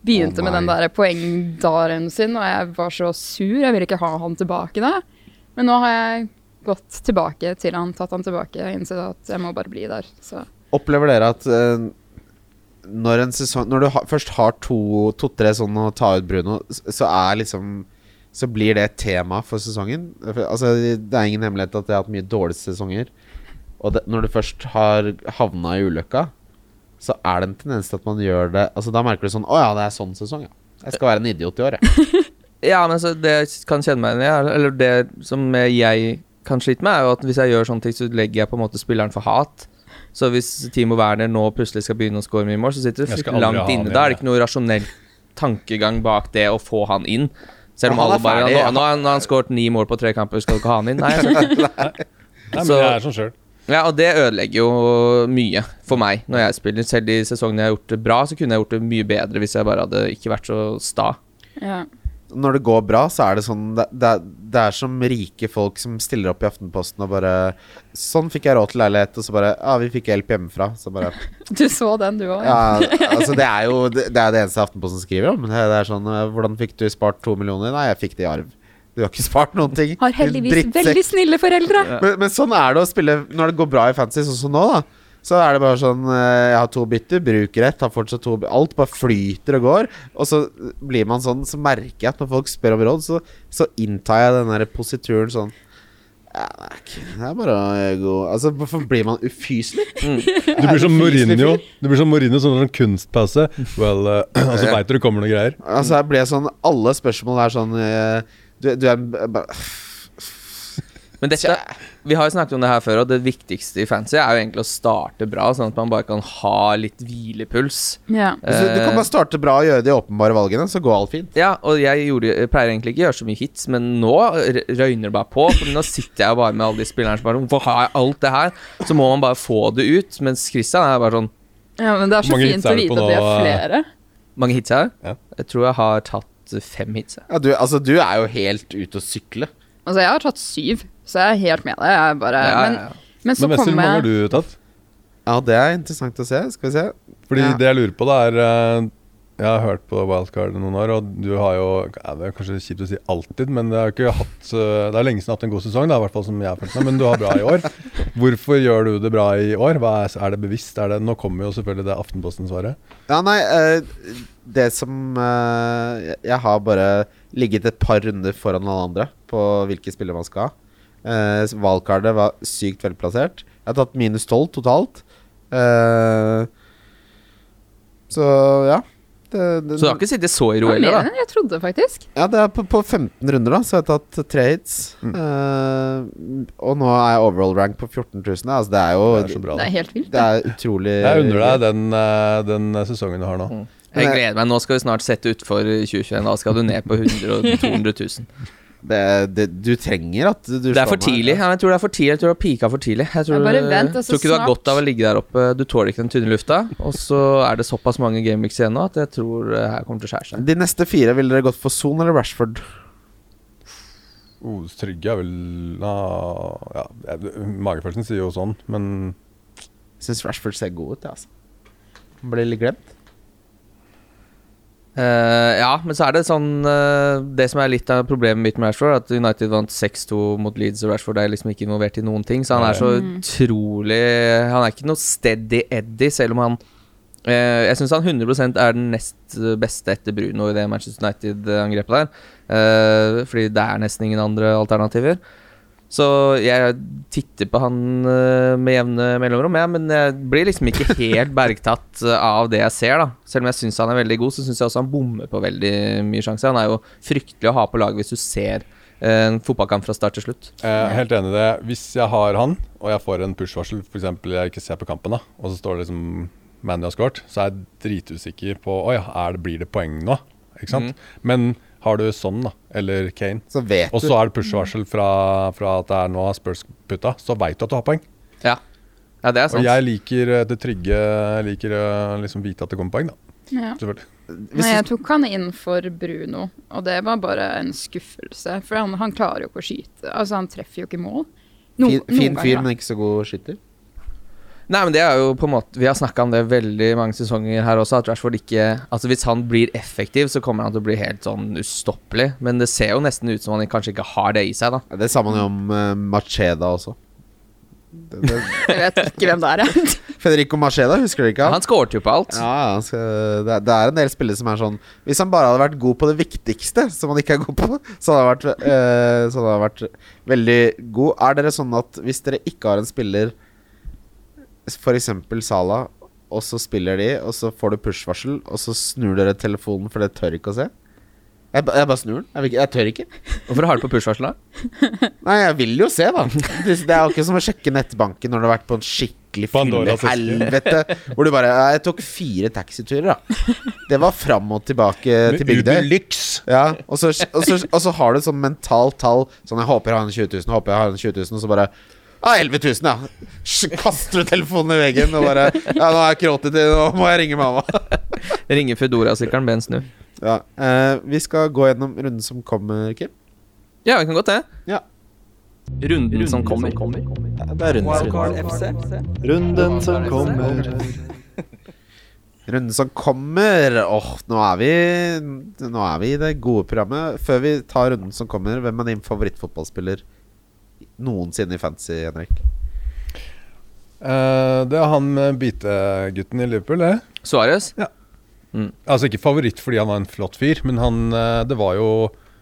Begynte oh med den der poengdaren sin, og jeg var så sur. Jeg ville ikke ha han tilbake da. Men nå har jeg gått tilbake til han, tatt han tilbake og innsett at jeg må bare bli der. Så Opplever dere at eh, når en sesong Når du ha, først har to- to-tre sånn å ta ut Bruno, så er liksom Så blir det et tema for sesongen. Altså, det er ingen hemmelighet at jeg har hatt mye dårlige sesonger. Og det, når du først har havna i ulykka, så er det en tendens til at man gjør det Altså Da merker du sånn Å ja, det er sånn sesong, ja. Jeg skal være en idiot i år, jeg. (laughs) Ja, men altså, det jeg kan kjenne meg igjen i, er- eller det som jeg kan slite med, er jo at hvis jeg gjør sånne ting, så legger jeg på en måte spilleren for hat. Så hvis Timo Werner nå plutselig skal begynne å score mye mål, så sitter det langt inne. Da er det ikke noe rasjonell tankegang bak det å få han inn. Selv om alle bare Nå, nå, har han- nå har han skåret ni mål på tre kamper, skal du ikke ha han inn? Nei, (laughs) Nei. Nei, men Så- jeg er sånn sjøl. Ja, og det ødelegger jo mye for meg når jeg spiller. Selv de sesongene jeg har gjort det bra, så kunne jeg gjort det mye bedre hvis jeg bare hadde ikke vært så sta. Ja. Når det går bra, så er det sånn Det, det, det er som rike folk som stiller opp i Aftenposten og bare Sånn fikk jeg råd til leilighet, og så bare Ja, vi fikk hjelp hjemmefra. Så bare (laughs) Du så den, du òg? Ja, (laughs) altså det er jo det, det er det eneste Aftenposten skriver om. Det er sånn eh, Hvordan fikk du spart to millioner? Nei, jeg fikk det i arv. Du har ikke spart noen ting. Har heldigvis veldig snille foreldre. Men, men sånn er det å spille når det går bra i fantasy, sånn som nå, da. Så er det bare sånn eh, Jeg har to bytter, bruker ett, har fortsatt to Alt bare flyter og går. Og så blir man sånn, så merker jeg at når folk spør om råd, så, så inntar jeg den der posituren sånn ja, det, er ikke, det er bare ego Altså, hvorfor blir man ufyselig? (laughs) Du blir som Mourinho. Du blir som Mourinho sånn en kunstpause. Well, uh, og så veit du det kommer noen greier. Altså, jeg ble sånn Alle spørsmål er sånn uh, du, du er bare Men dette Vi har jo snakket om det her før, og det viktigste i fancy er jo egentlig å starte bra, sånn at man bare kan ha litt hvilepuls. Ja. altså, Du kan bare starte bra og gjøre de åpenbare valgene, så går alt fint. Ja, og jeg, gjorde, jeg pleier egentlig ikke å gjøre så mye hits, men nå røyner det bare på. For nå sitter jeg bare med alle de spillerne som bare Hvorfor har jeg alt det her? Så må man bare få det ut. Mens Christian er bare sånn ja, men det er så fint å vite at vi er eh? flere. Mange hits her. Ja. Jeg tror jeg har tatt fem hits. Ja, du, altså, du er jo helt ute å sykle. Altså, jeg har tatt syv, så jeg er helt med deg. Jeg bare, Ja, men, ja, ja. men så Men Wessel, hvor mange har du tatt? Ja, det er interessant å se. Skal vi se. Fordi Ja. det jeg lurer på, da er eh, Jeg har hørt på Wildcard noen år, og du har jo Det er kanskje kjipt å si alltid, men det, hatt, eh, det er lenge siden du har hatt en god sesong, da, i hvert fall som jeg har følt meg, men du har bra i år. Hvorfor gjør du det bra i år? Er, er det bevisst? Er det, nå kommer jo selvfølgelig det Aftenposten-svaret. Ja, nei, eh, det som eh, jeg- har bare ligget et par runder foran alle andre på hvilke spillere man skal ha. Wildcardet var sykt velplassert. Jeg har tatt minus 12 totalt. Så ja. Det, det, Så du har ikke sittet så i ro heller, mer enn jeg trodde, faktisk. Ja, det er på, på 15 runder, da, så jeg har tatt tre hits. Mm. Uh, og nå er jeg overall rank på 14 000. Altså, det er jo Det er så bra. Det er helt vilt. Det er utrolig Jeg unner deg den, eh, den sesongen du har nå. Jeg gleder meg. Nå skal vi snart sette utfor 2021. Da skal du ned på 100 og 200 000. det, det, Du trenger at du Det er for tidlig. Ja, jeg tror det er for tidlig Jeg tror du har pika for tidlig. Jeg tror, jeg bare vent, altså, tror ikke du har godt av å ligge der oppe. Du tåler ikke den tynne lufta. Og så er det såpass mange gameweeks igjen nå at jeg tror her kommer til å skjære seg. De neste fire, ville dere gått for Son eller Rashford? Oh, Trygge er vel ah, ja, Magefølelsen sier jo sånn, men syns Rashford ser god ut, jeg, altså. Blir litt glemt. Eh, ja, men så er det sånn uh, Det som er litt av problemet mitt med Rashford, at United vant 6-2 mot Leeds, og Rashford er liksom ikke involvert i noen ting. Så han er så Mm. utrolig Han er ikke noe steady Eddie, selv om han uh, Jeg syns han 100% er den nest beste etter Bruno i det Manchester United-angrepet der. Fordi det er nesten ingen andre alternativer. Så jeg titter på han eh, med jevne mellomrom, ja, men jeg blir liksom ikke helt (laughs) bergtatt eh, av det jeg ser, da. Selv om jeg syns han er veldig god, så syns jeg også han bommer på veldig mye sjanser. Han er jo fryktelig å ha på laget hvis du ser eh, en fotballkamp fra start til slutt. Jeg er helt enig i det. Hvis jeg har han, og jeg får en push-varsel, f.eks. jeg ikke ser på kampen, da, og så står det liksom Manny har skåret, så er jeg dritusikker på Å ja, det, blir det poeng nå? Ikke sant? Men har du sånn, da, eller Kane, Så vet og du så er det push-varsel fra, fra at det er nå Spurs putta, så veit du at du har poeng. Ja, ja det er sant. Og jeg liker eh, det trygge, jeg liker å liksom vite at det kommer poeng, da. Ja. Selvfølgelig. hvis Nei, jeg tok han inn for Bruno, og det var bare en skuffelse. For han, han klarer jo ikke å skyte. Altså, han treffer jo ikke mål. No, fin, fin fyr, men ikke så god skytter. Nei, men det er jo på en måte Vi har snakka om det veldig mange sesonger her også, at Rashford ikke Altså Hvis han blir effektiv, så kommer han til å bli helt sånn ustoppelig. Men det ser jo nesten ut som han kanskje ikke har det i seg, da. Ja, Det sa man jo om uh, Macheda også. Det, det. (laughs) Jeg vet ikke hvem det er. jeg. (laughs) Federico Macheda, husker du ikke han? Han skåret jo på alt. Ja, skal, det, er- det er en del spillere som er sånn Hvis han bare hadde vært god på det viktigste, som han ikke er god på, så hadde han vært, så hadde han vært veldig god. Er dere sånn at hvis dere ikke har en spiller, f.eks. Sala, og så spiller de, og så får du push-varsel, og så snur dere telefonen, for det tør ikke å se? Jeg, ba- jeg bare snur den. Jeg, ikke, jeg tør ikke. Hvorfor har du på push-varsel, da? (laughs) Nei, jeg vil jo se, da. Det, det er jo ikke som å sjekke nettbanken når du har vært på en skikkelig fyllehelvete. Hvor du bare Jeg tok fire taxiturer, da. Det var fram og tilbake til Bygdøy. Ja, og så, og, så, og så har du sånn mentalt tall Sånn, jeg håper jeg har en 20 000, håper jeg har en 20 000, og så bare Ja, 11 000, ja. Kaster du telefonen i veggen og bare Ja, nå har jeg det, nå må jeg ringe mamma. (laughs) ringe Foodora-sykkelen med en snu. Ja, eh, Vi skal gå gjennom runden som kommer, Kim. Ja, vi kan godt det. Ja. Runden som kommer. Det er runden som kommer. Runden som kommer. (laughs) Runden som kommer. Åh, nå er vi Nå er vi i det gode programmet. Før vi tar runden som kommer, hvem er din favorittfotballspiller noensinne i fantasy, Henrik? Uh, det er han med bitegutten i Liverpool, det. Suárez. Altså ikke favoritt fordi han var en flott fyr, men han, eh, det var jo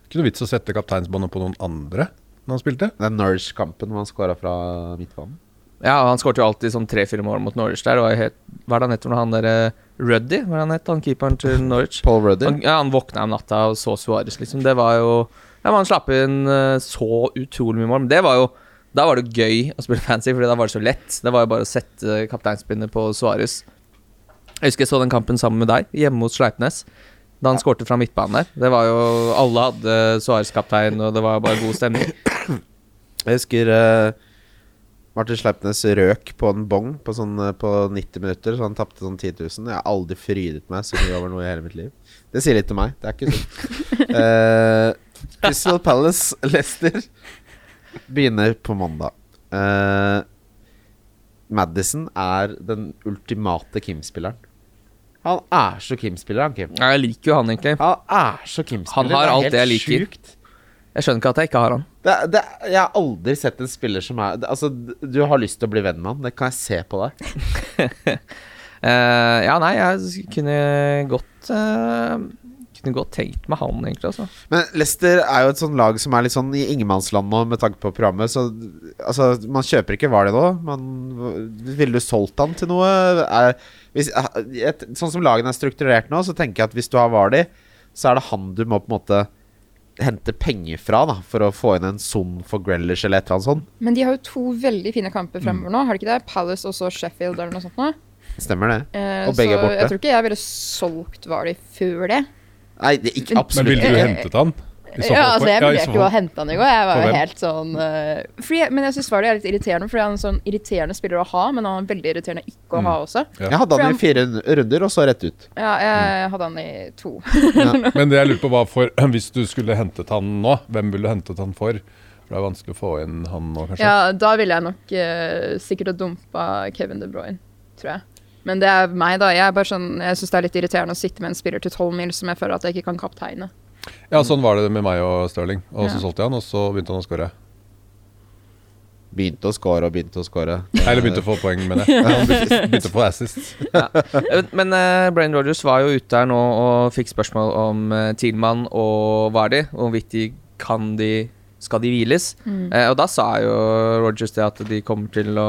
ikke noe vits å sette kapteinsbåndet på noen andre når han spilte. Det er Norwich-kampen hvor han scora fra midtbanen. Ja, han skåret jo alltid sånn tre-fire mål mot Norwich der. Og var helt, hva er det han heter han der eh, Ruddy? Hva er det han het, han keeperen til Norwich? Paul Ruddy. Han, ja, han våkna om natta og så Suárez, liksom. Det var jo Ja, man slapp inn eh, så utrolig mye mål. Men det var jo Da var det gøy å spille fancy, Fordi da var det så lett. Det var jo bare å sette kapteinspinnet på Suarez. Jeg husker jeg så den kampen sammen med deg, hjemme hos Sleipnes. Da han skårte fra midtbanen der. Det var jo Alle hadde Suarez-kaptein, og det var bare god stemning. Jeg husker uh, Martin Sleipnes røk på en bong på, sånn, eh, på 90 minutter, så han tapte sånn 10 000. Jeg har aldri frydet meg så mye over noe i hele mitt liv. Det sier litt til meg. Det er ikke (laughs) sånn. Eh, Crystal Palace (laughs) Leicester begynner på mandag. Uh, Madison er den ultimate Kim-spilleren. Han er så Kim-spiller, han Kim. Ja, Jeg liker jo han, egentlig. Han er så Kim-spiller. Han har alt det jeg liker. sjukt. Jeg skjønner ikke at jeg ikke har han. Det, det, jeg har aldri sett en spiller som er det- Altså, du har lyst til å bli venn med han. Det kan jeg se på deg. uh, (laughs) ja, nei, jeg kunne godt eh, Kunne godt tenkt meg han, egentlig. Altså. Men Leicester er jo et sånn lag som er litt sånn i ingenmannsland nå, med tanke på programmet. Så altså, man kjøper ikke Var det nå. Man, ville du solgt han til noe? Er, hvis, et, sånn som lagene er strukturert nå, så tenker jeg at hvis du har Vardy, så er det han du må på en måte hente penger fra da for å få inn en Son for Grellish eller et eller annet sånt. Men de har jo to veldig fine kamper Mm. fremover nå, har de ikke det? Palace og så Sheffield eller noe sånt nå. Stemmer det? Eh, Og begge er så borte. jeg tror ikke jeg ville solgt Vardy før det. Nei, det er ikke Men- Men ville du hentet han? Ja, altså jeg ville ikke vurderte så jo å hente han i går. Jeg var jo helt sånn uh, fordi, Men jeg syns det er litt irriterende, fordi han er en sånn irriterende spiller å ha, men han er veldig irriterende ikke å Mm. ha også. Ja. Jeg hadde han i fire runder, og så rett ut. Ja, jeg hadde han i to. (laughs) Men det jeg lurer på var for (clears throat) Hvis du skulle hentet han nå, hvem ville du hentet han for? For det er vanskelig å få inn han nå, kanskje. Ja, da ville jeg nok uh, sikkert ha dumpa Kevin De Bruyne, tror jeg. Men det er meg, da. Jeg, er sånn, jeg syns det er litt irriterende å sitte med en spiller til 12 mil som jeg føler at jeg ikke kan kapteine. Ja, sånn var det med meg og Stirling. Og så Ja. solgte jeg han, og så begynte han å skåre. Begynte å score og begynte å score. Eller begynte å få poeng, mener (laughs) jeg. Begynte begynte å få assist. ja. Men uh, Brain Rogers var jo ute her nå og fikk spørsmål om uh, Thielmann og Vardy. Om hvorvidt de kan de Skal de hviles? Eh, og da sa jo Rogers det at de kommer til å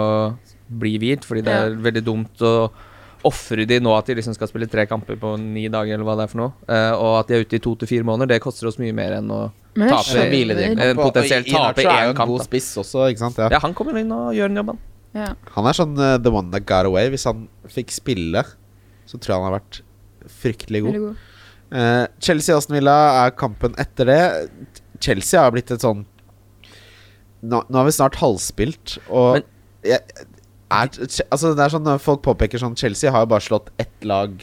bli hvilt, fordi det er veldig dumt å ofre de nå at de liksom skal spille tre kamper på ni dager, eller hva det er for noe. uh, og at de er ute i to til fire måneder, det koster oss mye mer enn å tape hvile de. Eh, potensielt tape én en kamp, god spiss også, ikke sant? Ja. Ja, han kommer inn og gjør den jobben. Ja. Han er sånn uh, the one that got away. Hvis han fikk spille, så tror jeg han har vært fryktelig god. God. Uh, Chelsea-Aston Villa er kampen etter det. Chelsea har blitt et sånn Nå, nå har vi snart halvspilt, og Men- jeg, er, altså Det er sånn folk påpeker sånn Chelsea har jo bare slått ett lag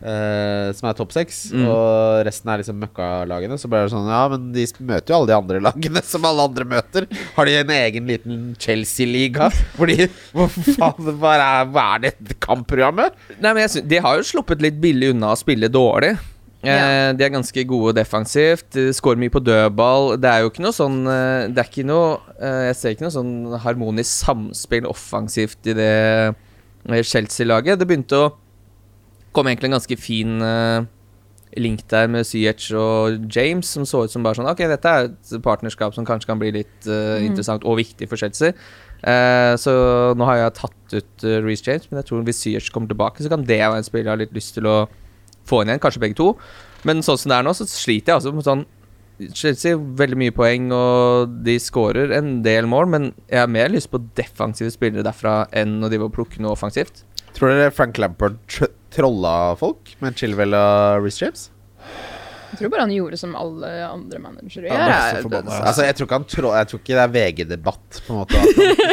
uh, som er topp seks, Mm. og resten er liksom møkkalagene. Så blir det sånn Ja, men de møter jo alle de andre lagene (laughs) som alle andre møter. Har de en egen liten Chelsea-liga? (laughs) Hvor Hva faen hva er, hva er det kampprogrammet? Nei, men jeg synes, De har jo sluppet litt billig unna å spille dårlig. Eh, Ja. De er ganske gode defensivt. De Skårer mye på dødball. Det er jo ikke noe sånn eh, Det er ikke noe eh, Jeg ser ikke noe sånn harmonisk samspill offensivt i det eh, Chelsea-laget. Det begynte å komme egentlig en ganske fin eh, link der med Ziyech og James, som så ut som bare sånn Ok, dette er et partnerskap som kanskje kan bli litt eh, interessant og viktig for Chelsea. Eh, så nå har jeg tatt ut uh, Reece James, men jeg tror hvis Ziyech kommer tilbake, så kan det være en spiller jeg har litt lyst til å få inn igjen. Kanskje begge to. Men sånn som det er nå, så sliter jeg altså med sånn Chelsea veldig mye poeng, og de skårer en del mål, men jeg har mer lyst på defensive spillere derfra enn når de vil plukke noe offensivt. Tror dere Frank Lampard tr trolla folk med Chilwell og Reece James? Tror bare han gjorde som alle andre managere gjør. men så forbanna. Altså, jeg tror ikke han trå, Jeg tror ikke det er VG-debatt, på en måte.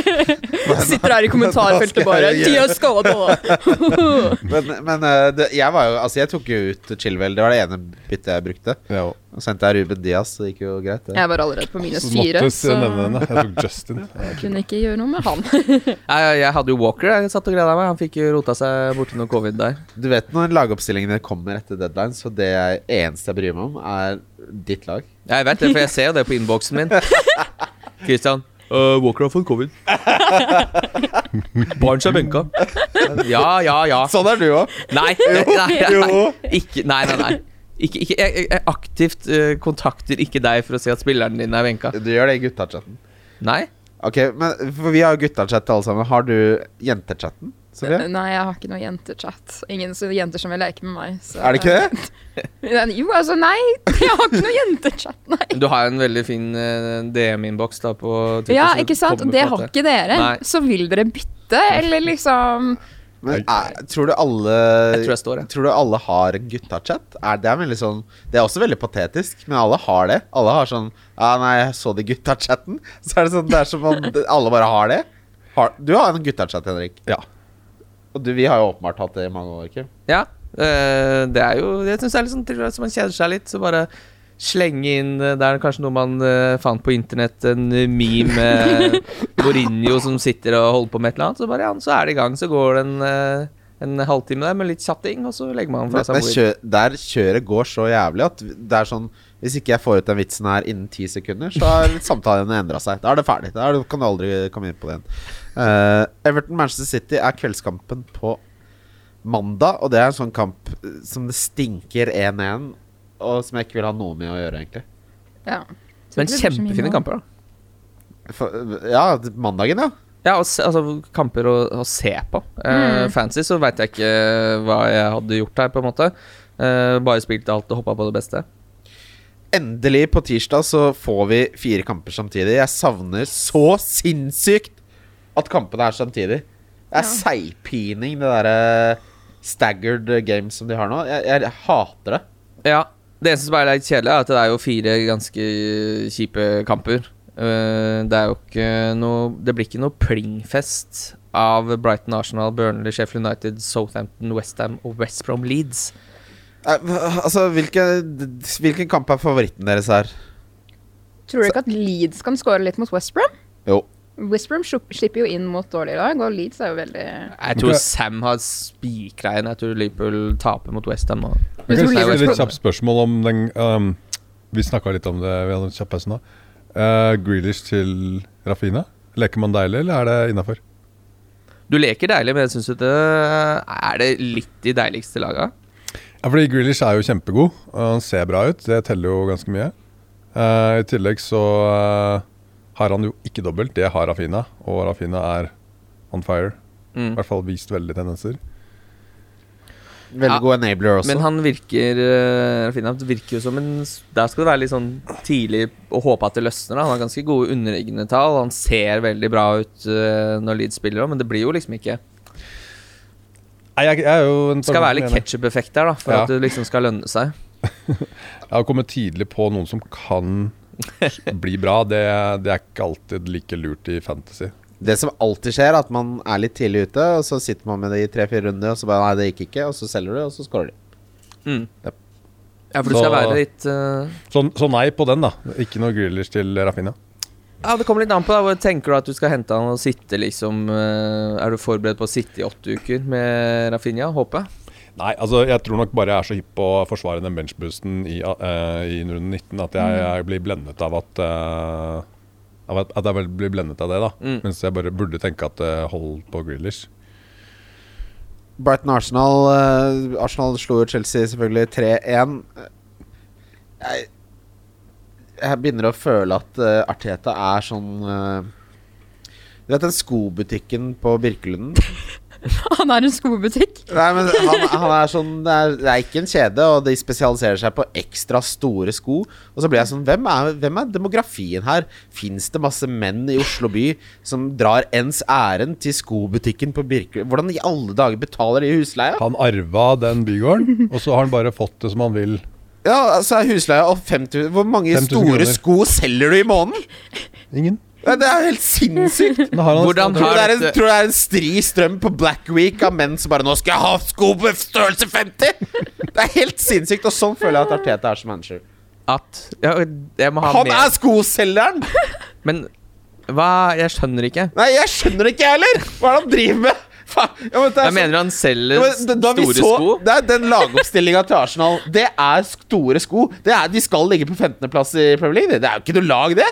(laughs) men, Sitter her i kommentarfeltet bare (laughs) jeg gjøre? (laughs) men men eh, det, jeg var jo Altså, jeg tok jo ut Chilwell. Det var det ene byttet jeg brukte. Ja, og- sendte jeg Ruben Diaz, så det gikk jo greit. Det. Jeg var allerede på minus fire, måtte så den. Jeg tok Justin. jeg kunne ikke gjøre noe med han. (laughs) Jeg, jeg hadde jo Walker, jeg satt og gleda meg. Han fikk jo rota seg borti noe covid der. Du vet når lagoppstillingene kommer etter deadline, så det jeg, eneste jeg bryr meg om, er ditt lag. Jeg vet det, for jeg ser jo det på innboksen min. (laughs) Christian. Uh, Walker har fått covid. (laughs) Barents er benka. Ja, ja, ja. Sånn er du òg. Nei, nei, nei, nei. Ikke, nei, nei, nei. Ikke, ikke, jeg, jeg- aktivt uh, kontakter ikke deg for å si at spilleren din er benka. Du gjør det i gutta-chatten. Nei. Ok, men For vi har jo gutta-chat alle sammen. Har du jentechatten? Sofie? Nei, jeg har ikke noe jentechat. Ingen så- jenter som vil leke med meg. Så. Er det ikke det? (laughs) Jo, altså, nei. Jeg har ikke noe jentechat, nei. Du har en veldig fin øh, DM-innboks da på Twitter. Ja, ikke sant? Og det har ikke dere. Nei. Så vil dere bytte, eller liksom Men er, tror du alle Jeg tror jeg står, jeg. Tror du alle har en gutta-chat? Er det er veldig sånn Det er også veldig patetisk, men alle har det. Alle har sånn Ja, nei, jeg så det i gutta-chatten. (laughs) Så er det sånn Det er som om (laughs) alle bare har det. Har, du har en gutta-chat, Henrik. Ja. Og du, vi har jo åpenbart hatt det i mange år, Kim. Ja, øh, det er jo Jeg syns det er litt sånn man kjeder seg litt, så bare slenge inn øh, Det er kanskje noe man uh, fant på internett, en øh, meme med Mourinho som sitter og holder på med et eller annet, så bare ja, så er det i gang. Så går det en, uh, en halvtime der med litt chatting, og så legger man fra seg bordet. kjø, der kjøret går så jævlig at det er sånn Hvis ikke jeg får ut den vitsen her innen ti sekunder, så har (laughs) samtalen endra seg. Da er det ferdig. Da det, kan du aldri komme inn på det igjen. Uh, Everton-Manchester City er kveldskampen på mandag, og det er en sånn kamp eh, som det stinker 1-1, og som jeg ikke vil ha noe med å gjøre, egentlig. Ja. Men kjempefine kamper, da. For, ja, mandagen, ja. Ja, og se, altså kamper å, å se på. Mm. Uh, Fancy så veit jeg ikke hva jeg hadde gjort her, på en måte. Uh, bare spilt alt og hoppa på det beste. Endelig, på tirsdag, så får vi fire kamper samtidig. Jeg savner så sinnssykt at kampene er samtidig. Det er Ja. seigpining, det derre staggered games som de har nå. Jeg, jeg hater det. Ja. Det eneste som er litt kjedelig, er at det er jo fire ganske kjipe kamper. Eh, det er jo ikke noe Det blir ikke noe plingfest av Brighton, Arsenal, Burnley, Sheffield United, Southampton, Westham og West Brom Leeds. Altså, hvilke, hvilken kamp er favoritten deres her? Tror du ikke at Leeds kan score litt mot West Brom? Jo. West slipper jo inn mot dårlige lag, og Leeds er jo veldig Jeg tror. Sam har spikra inn. Jeg tror Liverpool taper mot Westham. Og... Jeg kan stille et kjapt spørsmål om den um, Vi snakka litt om det Vi den en kjapp nå. Uh, Grealish til Rafina. Leker man deilig, eller er det innafor? Du leker deilig, men jeg syns det er det litt de deiligste laga. Ja, fordi Grealish er jo kjempegod, og han ser bra ut. Det teller jo ganske mye. Uh, I tillegg så uh, har han jo ikke dobbelt. Det har Rafina, og Rafina er on fire. I Mm. hvert fall vist veldig tendenser. Veldig Ja, god enabler også. Men han virker uh, Rafinha virker jo som en Der skal det være litt sånn tidlig å håpe at det løsner. Da. Han har ganske gode underliggende tall. Han ser veldig bra ut uh, når Leeds spiller òg, men det blir jo liksom ikke Nei, jeg, jeg er jo en Det skal være litt ketsjup-effekt der, da, for Ja. at det liksom skal lønne seg. (laughs) Jeg har kommet tidlig på noen som kan (laughs) bli bra. Det, det er ikke alltid like lurt i fantasy. Det som alltid skjer, er at man er litt tidlig ute, og så sitter man med det i tre-fire runder, og så bare Nei, det gikk ikke, og så selger du, og så scorer de. Mm. Yep. Ja, for du Så- skal være litt uh, Så, så nei på den, da. Ikke noe grillers til Rafinha? Ja, Det kommer litt an på. da Hvor Tenker du at du skal hente han og sitte liksom uh, Er du forberedt på å sitte i åtte uker med Rafinha? Håper jeg. Nei, altså jeg tror nok bare jeg er så hypp på å forsvare den benchboosten i, uh, i runde 19 at jeg, jeg blir blendet av at uh, av at, jeg vel blir blendet av det, da. Mm. Mens jeg bare burde tenke at uh, hold på Grealish. Brighton Arsenal uh, Arsenal slo jo Chelsea selvfølgelig 3-1. Jeg, jeg begynner å føle at uh, Arteta er sånn Du vet den skobutikken på Birkelunden? (laughs) (laughs) Han er en skobutikk. Nei, men han, han er sånn det er, det er ikke en kjede, og de spesialiserer seg på ekstra store sko. Og så blir jeg sånn Hvem er, hvem er demografien her? Fins det masse menn i Oslo by som drar ens ærend til skobutikken på Birkelunden? Hvordan i alle dager betaler de husleia? Han arva den bygården, (laughs) og så har han bare fått det som han vil. Ja, altså er husleie og 5000 Hvor mange store kroner. sko selger du i måneden? Ingen. Det er jo helt sinnssykt. Har han Hvordan Tror du, det er en, tror det er en stri strøm på Black Week av menn som bare 'Nå skal jeg ha sko på størrelse 50!' Det er helt sinnssykt, og sånn føler jeg at Arteta er som manager. At ja, Jeg må ha Han mer er skoselgeren! Men hva Jeg skjønner ikke. Nei, jeg skjønner det ikke, jeg heller! Hva er det han driver med? Faen, ja, men Jeg mener han selger Ja, da- da store så, sko. Det er den lagoppstillinga til Arsenal. Det er store sko. Det er, de skal ligge på 15.-plass i Premier League. Det er jo ikke noe lag, det.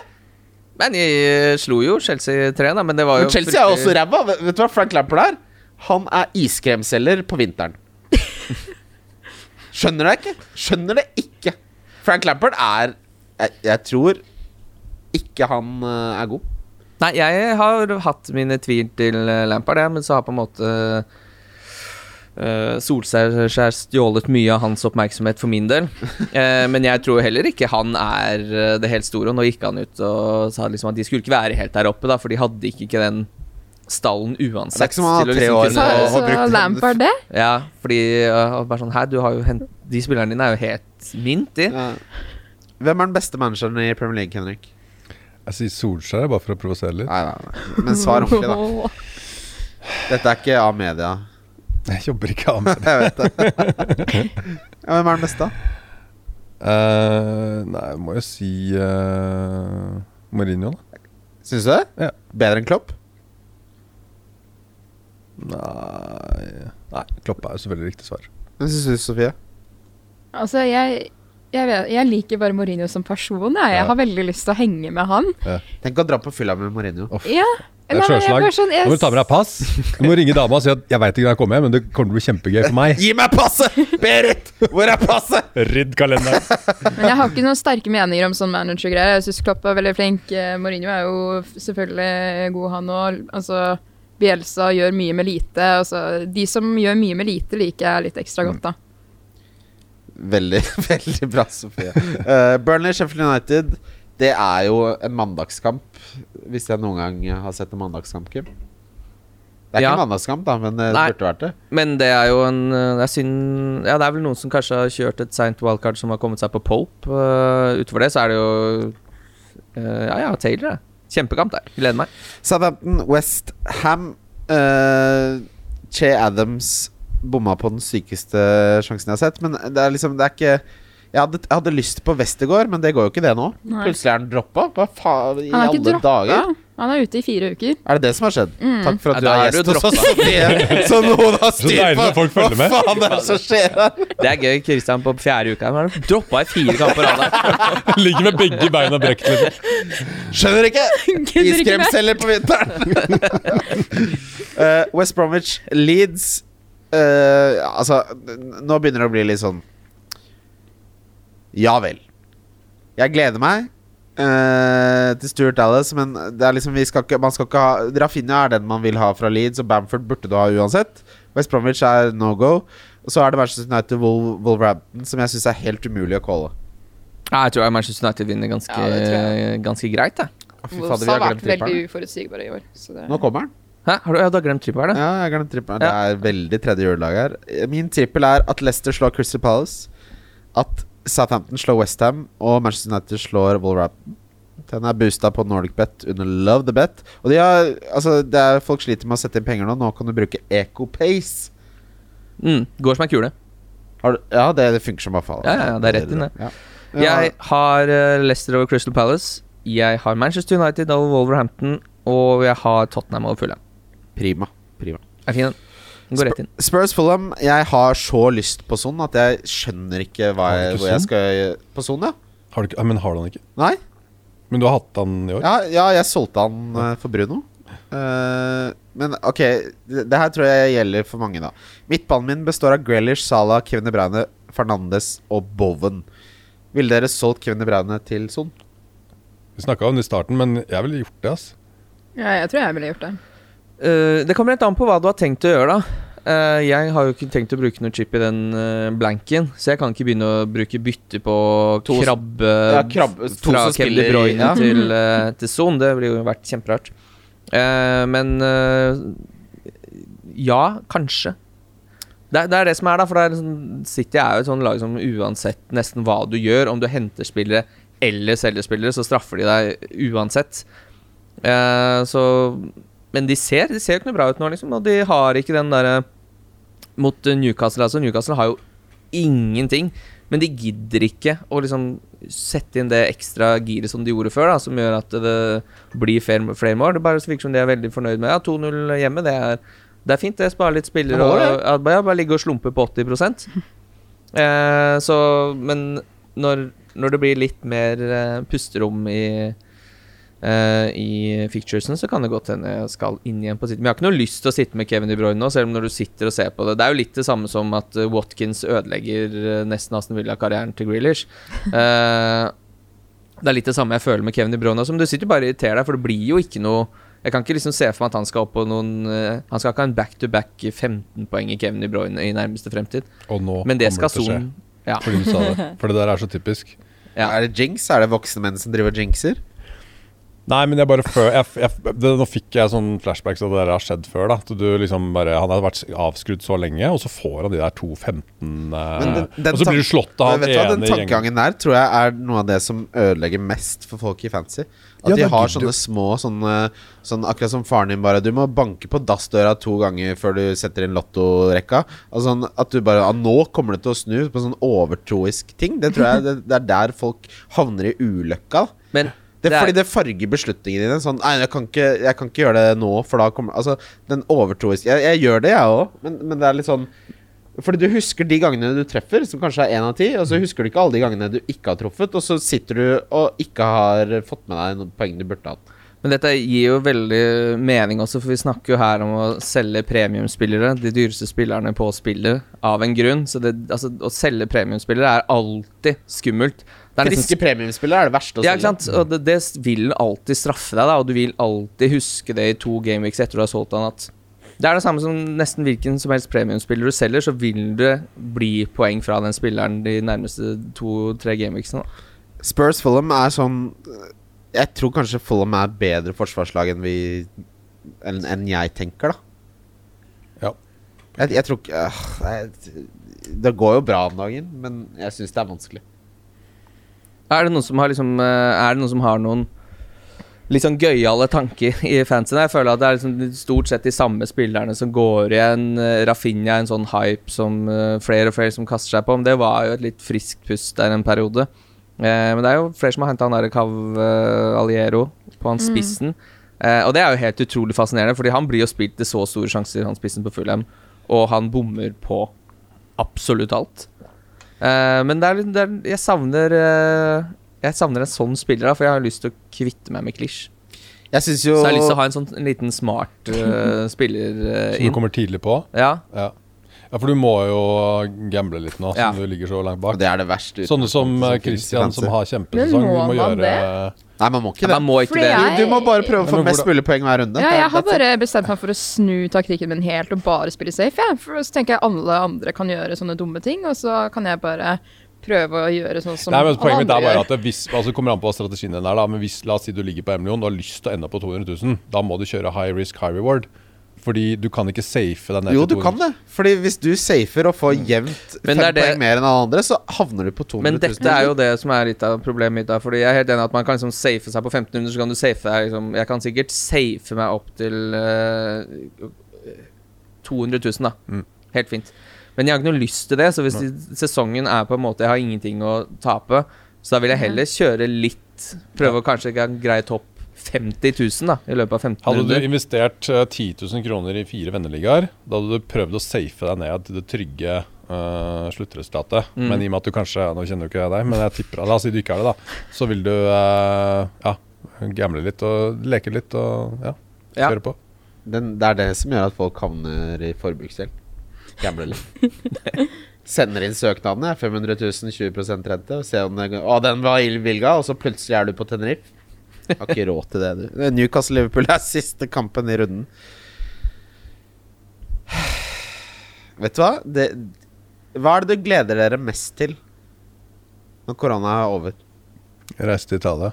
Men jeg slo jo Chelsea 3, da. Men det var jo Men Chelsea er også ræva. Vet du hva Frank Lampard er? Han er iskremselger på vinteren. (laughs) Skjønner det ikke. Skjønner det ikke. Frank Lampard er Jeg, jeg tror ikke han eh, er god. Nei, jeg har hatt mine tvil til Lampard, men så har på en måte uh, Solskjær stjålet mye av hans oppmerksomhet for min del. Uh, (laughs) men jeg tror heller ikke han er eh, det helt store. Og nå gikk han ut og sa liksom at de skulle ikke være helt der oppe, da, for de hadde ikke, ikke den stallen uansett. Det er ikke som har til tre liksom år Så, og- Lampard det? Ja, fordi uh, bare sånn Hæ, du har jo hent De spillerne dine er jo helt mint, de. Ja. Hvem er den beste manageren i Premier League, Henrik? Jeg sier Solskjær bare for å provosere litt. Nei, nei, nei. Men svar ordentlig, da. (laughs) Dette er ikke av media. Jeg jobber ikke av med det. Jeg vet det. Ja, hvem er den beste, da? Uh, nei, må jo si uh, Mourinho, da. Syns du det? Ja. Bedre enn Klopp? Nei Nei, Klopp er jo selvfølgelig riktig svar. Hvem syns du, Sofie? Altså, jeg, jeg, vet, jeg liker bare Mourinho som person. Jeg, jeg Ja. har veldig lyst til å henge med han. Tenk å dra på fylla med Mourinho. Off. Ja. Det er jeg sånn, jeg- Nå må du ta med deg pass. (laughs) Du må ringe dama og si at 'jeg veit ikke når jeg kommer hjem, men det kommer til å bli kjempegøy for meg'. Gi meg passet! Berit! Hvor er passet? Rydd kalenderen. (laughs) Men jeg har ikke noen sterke meninger om sånn manager-greier. Jeg syns Klopp er veldig flink. Eh, Mourinho er jo selvfølgelig god, han òg. Altså, Bielsa gjør mye med lite. Altså, de som gjør mye med lite, liker jeg litt ekstra godt, da. Veldig, (laughs) veldig bra, Sofie. Uh, Burnley Sheffield United, det er jo en mandagskamp. Hvis jeg noen gang har sett en mandagskamp, Kim. Det er Ja. ikke en mandagskamp, da, men det Nei. burde vært det. Men det er jo en eh, Det er synd Ja, det er vel noen som kanskje har kjørt et seint wildcard som har kommet seg på Pope. Uh, utover det så er det jo uh, Ja, ja, Taylor, det. Kjempekamp der. Gleder meg. Southampton, West Ham uh, Che Adams bomma på den sykeste sjansen jeg har sett. Men det er liksom Det er ikke jeg hadde, jeg hadde lyst på Westergård, men det går jo ikke det nå. Nei. Plutselig er han droppa. Hva faen i Han alle droppa. dager? Han er ute i fire uker. Er det det som har skjedd? Takk for at du er gjest hos oss, (laughs) Så noen har styr på. Hva faen er det som skjer her? Det er gøy. Kristian på fjerde uka Han har droppa i fire kamper. (laughs) Ligger med begge beina brekt. Liksom. Skjønner ikke! (laughs) Iskremselger på vinteren. uh, West Bromwich Leeds uh, Altså, nå begynner det å bli litt sånn Ja vel. Jeg gleder meg uh, til Stuart Dallas, men det er liksom vi skal ikke, man skal ikke ha Rafinha er den man vil ha fra Leeds, og Bamford burde du ha uansett. West Bromwich er no go. Og så er det Manchester United Wol- Wolverhampton, som jeg syns er helt umulig å calle. Ja, jeg tror Manchester United vinner ganske, Ja, ganske greit. Jeg. Fy Wolves fader, vi har vært glemt tripperen. veldig uforutsigbare i år. Så Nå kommer den. Hæ? Har du, ja, du har glemt trippelen? Ja, jeg har glemt trippelen. Det er veldig tredje juledag her. Min trippel er at Leicester slår Crystal Palace. At Southampton slår Westham, og Manchester United slår Wolverhampton. Den er boosta på NordicBet under Love the Bet. Og de har, altså, det er, folk sliter med å sette inn penger nå. Nå kan du bruke EcoPace. Mm, går som ei kule. Har du, ja, det, det funker som bare faen. Ja, ja, det er rett inn, det. Ja. Jeg har uh, Leicester over Crystal Palace. Jeg har Manchester United over Wolverhampton. Og jeg har Tottenham over Fulham. Prima. Prima. Er fin, den. Går rett inn. Spurs Fulham. Jeg har så lyst på sånn at jeg skjønner ikke hva jeg, ikke hvor jeg Son? skal På sånn, ja? Har du ikke, men har du han ikke? Nei? Men du har hatt han i år? Ja, ja jeg solgte han uh, for Bruno. Uh, men ok, det, det her tror jeg gjelder for mange, da. Midtbanen min består av Grealish, Salah, Kevin De Bruyne, Fernandes og Bowen. Ville dere solgt Kevin De Bruyne til Son? Vi snakka om det i starten, men jeg ville gjort det. ass ja, jeg tror jeg ville gjort det. Eh, det kommer litt an på hva du har tenkt å gjøre, da. Uh, jeg har jo ikke tenkt å bruke noe chip i den uh, blanken, så jeg kan ikke begynne å bruke bytte på To- krabbe, Ja, krabbe- to fra Kevin De Bruyne ja. til, uh, til Son. Det ville jo vært kjemperart. Men ja, kanskje. Det, det er det som er, da. For er liksom, City er jo et sånt lag som uansett nesten hva du gjør, om du henter spillere eller selger spillere, så straffer de deg uansett. Så Men de ser, de ser jo ikke noe bra ut nå, liksom. Og de har ikke den derre Mot Newcastle, altså. Newcastle har jo ingenting. Men de gidder ikke å liksom sette inn det ekstra giret som de gjorde før, da, som gjør at det blir flere, mål. Det bare virker som de er veldig fornøyd med ja, 2-0 hjemme. Det er, det er fint, det. Sparer litt spillere. Og, ja, bare, bare ligge og slumpe på 80 (laughs) eh, Så Men når, når det blir litt mer eh, pusterom i eh, I ficturesen, så kan det godt hende jeg skal inn igjen på sitt Men jeg har ikke noe lyst til å sitte med Kevin De Bruyne nå, selv om når du sitter og ser på det Det er jo litt det samme som at eh, Watkins ødelegger eh, nesten Aston Villa-karrieren til Grealish. Uh, (laughs) det er litt det samme jeg føler med Kevin De Bruyne. Som du sitter bare og irriterer deg, for det blir jo ikke noe Jeg kan ikke liksom se for meg at han skal opp på noen uh, Han skal ikke ha en back-to-back 15 poeng i Kevin De Bruyne i nærmeste fremtid. Og nå Men det kommer skal til å skje. Ja. Det. (laughs) For det der er så typisk. Ja. Er det jinx? Er det voksne menn som driver jinxer? Nei, men jeg bare før jeg, jeg, det, Nå fikk jeg sånn flashbacks av det der har skjedd før. da At du liksom bare Han hadde vært avskrudd så lenge, og så får han de der 2.15 eh, Og så blir du slått av han du hva, Den tankegangen der tror jeg er noe av det som ødelegger mest for folk i fancy. At Ja, de har sånne du- små sånne, sånn Akkurat som faren din bare Du må banke på dassdøra to ganger før du setter inn lottorekka. Altså at du bare ah, Nå kommer det til å snu på sånn overtroisk ting. Det tror jeg det, det er der folk havner i ulykka. Men Det Det er- fordi det farger beslutningene dine. Sånn, nei, jeg kan, ikke, jeg kan ikke gjøre det nå, for da kommer Altså, den overtroiske jeg, jeg gjør det, jeg òg, men, men det er litt sånn Fordi du husker de gangene du treffer, som kanskje er én av ti, og så husker du ikke alle de gangene du ikke har truffet, og så sitter du og ikke har fått med deg noen poeng du burde hatt. Men dette gir jo veldig mening også, for vi snakker jo her om å selge premiumspillere, de dyreste spillerne på spillet, av en grunn. Så det, altså, å selge premiumspillere er alltid skummelt. Det er nesten Friske premiumspillere er det verste å ja, ikke sant? Og det, det vil alltid straffe deg, da, og du vil alltid huske det i to gameweeks etter du har solgt han. At det er det samme som nesten hvilken som helst premiumspiller du selger, så vil det bli poeng fra den spilleren de nærmeste to-tre gameweeksene. Spurs Fulham er sånn Jeg tror kanskje Fulham er bedre forsvarslag enn vi Enn en jeg tenker, da. Ja. Jeg, jeg tror ikke øh, Det går jo bra om dagen, men jeg syns det er vanskelig. Er det noen som har liksom eh, det noen som har noen litt sånn gøyale tanker i fansen? Jeg føler at det er liksom stort sett de samme spillerne som går igjen. Eh, Rafinha er en sånn hype som eh, flere og flere som kaster seg på. Men det var jo et litt friskt pust der en periode. Men det er jo flere som har henta han derre Cav Aliero på han spissen. Eh, og det er jo helt utrolig fascinerende, Fordi han blir jo spilt til så store sjanser, han spissen på Fulham, og han bommer på absolutt alt. Eh, men det er, det er, jeg savner uh, Jeg savner en sånn spiller, da, for jeg har lyst til å kvitte meg med Klisj. Jeg syns jo Så jeg har lyst til å ha en sånn en liten smart uh, spiller eh, Som du kommer tidlig på. Ja, Ja. Ja, for du må jo gamble litt nå, Ja. som du ligger så langt Og bak. det er det verste Sånne som eh, Christian, som har kjempesesong. Men må Du må man gjøre Nei, man må ikke det. man må ikke det. jeg- Du, du må bare prøve å få mest mulig poeng hver runde. Ja, jeg har bare bestemt meg for å snu taktikken min helt og bare spille safe. Ja. For så tenker jeg alle andre kan gjøre sånne dumme ting, og så kan jeg bare prøve å gjøre sånn som Nei, men Poenget mitt er bare at det hvis, altså det kommer an på hva strategien din er. da Men hvis, La oss si du ligger på 1 million, du har lyst til å ende på 200 000. Da må du kjøre high risk, high reward. Fordi du kan ikke safe deg ned Jo, til du kan det. Fordi hvis du safer og får jevnt Men fem det er det- poeng mer enn alle andre, så havner du på 200 000. Men dette er jo det som er litt av problemet mitt. da Fordi jeg er helt enig at man kan liksom safe seg på 1500, så kan du safe deg liksom Jeg kan sikkert safe meg opp til uh, 200 000, da. Mm. Helt fint. Men jeg har ikke noe lyst til det, så hvis sesongen er på en måte Jeg har ingenting å tape, så da vil jeg heller kjøre litt Prøve å kanskje ikke ha en grei topp 50 000 da i løpet av 15 Hadde du runder. investert uh, 10 000 kroner i fire venneligaer, da hadde du prøvd å safe deg ned til det trygge uh, sluttresultatet. Mm. Men i og med at du kanskje Nå kjenner jo ikke jeg deg, men jeg tipper La oss si du ikke er det, da. Så vil du uh, ja, gamble litt og leke litt og ja, Ja. kjøre på. Den, det er det som gjør at folk havner i forbruksgjeld. Gamble litt. (laughs) Sender inn søknadene, jeg. 500 000, 20% rente. Og ser om det Å, den var innvilga, og så plutselig er du på Tenerife. Har ikke råd til det, du. Newcastle-Liverpool er siste kampen i runden. Vet du hva? Det, hva er det du gleder dere mest til når korona er over? Reise til Italia,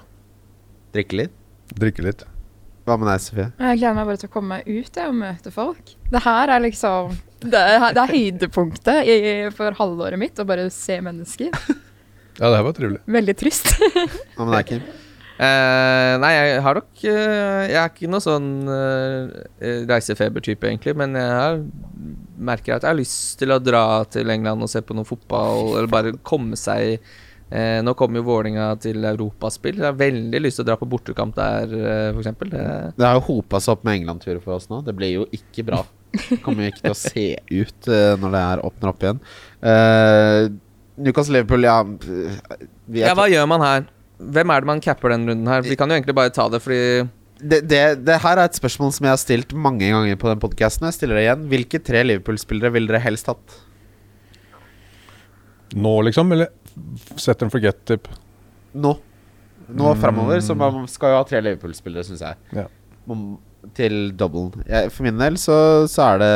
Drikke litt? drikke litt. Hva med deg, Sofie? Jeg gleder meg bare til å komme meg ut jeg, og møte folk. Det her er liksom Det er, det er høydepunktet i, for halvåret mitt, å bare se mennesker. Ja, det her var trivelig. Veldig trist. Hva med deg, Kim? Eh, nei, jeg har nok uh, Jeg er ikke noe sånn uh, reisefebertype, egentlig, men jeg har, merker at jeg har lyst til å dra til England og se på noe fotball, eller bare komme seg uh, Nå kommer jo Vålinga til europaspill. Jeg har veldig lyst til å dra på bortekamp der, uh, f.eks. Det Det har jo hopa seg opp med England-turer for oss nå. Det blir jo ikke bra. Kommer jo ikke til å se ut eh, når det er åpner opp igjen. Uh, Newcastle-Liverpool, ja vi er ja, hva gjør man her? Hvem er det man capper den runden her? Vi kan jo egentlig bare ta det, fordi det, det, det her er et spørsmål som jeg har stilt mange ganger på den podkasten. Jeg stiller det igjen. Hvilke tre Liverpool-spillere ville dere helst hatt? Nå, liksom? Eller set and forget-typ? Nå. Nå framover. Så man skal jo ha tre Liverpool-spillere, syns jeg. Ja. Til doublen. Jeg, for min del så, så er det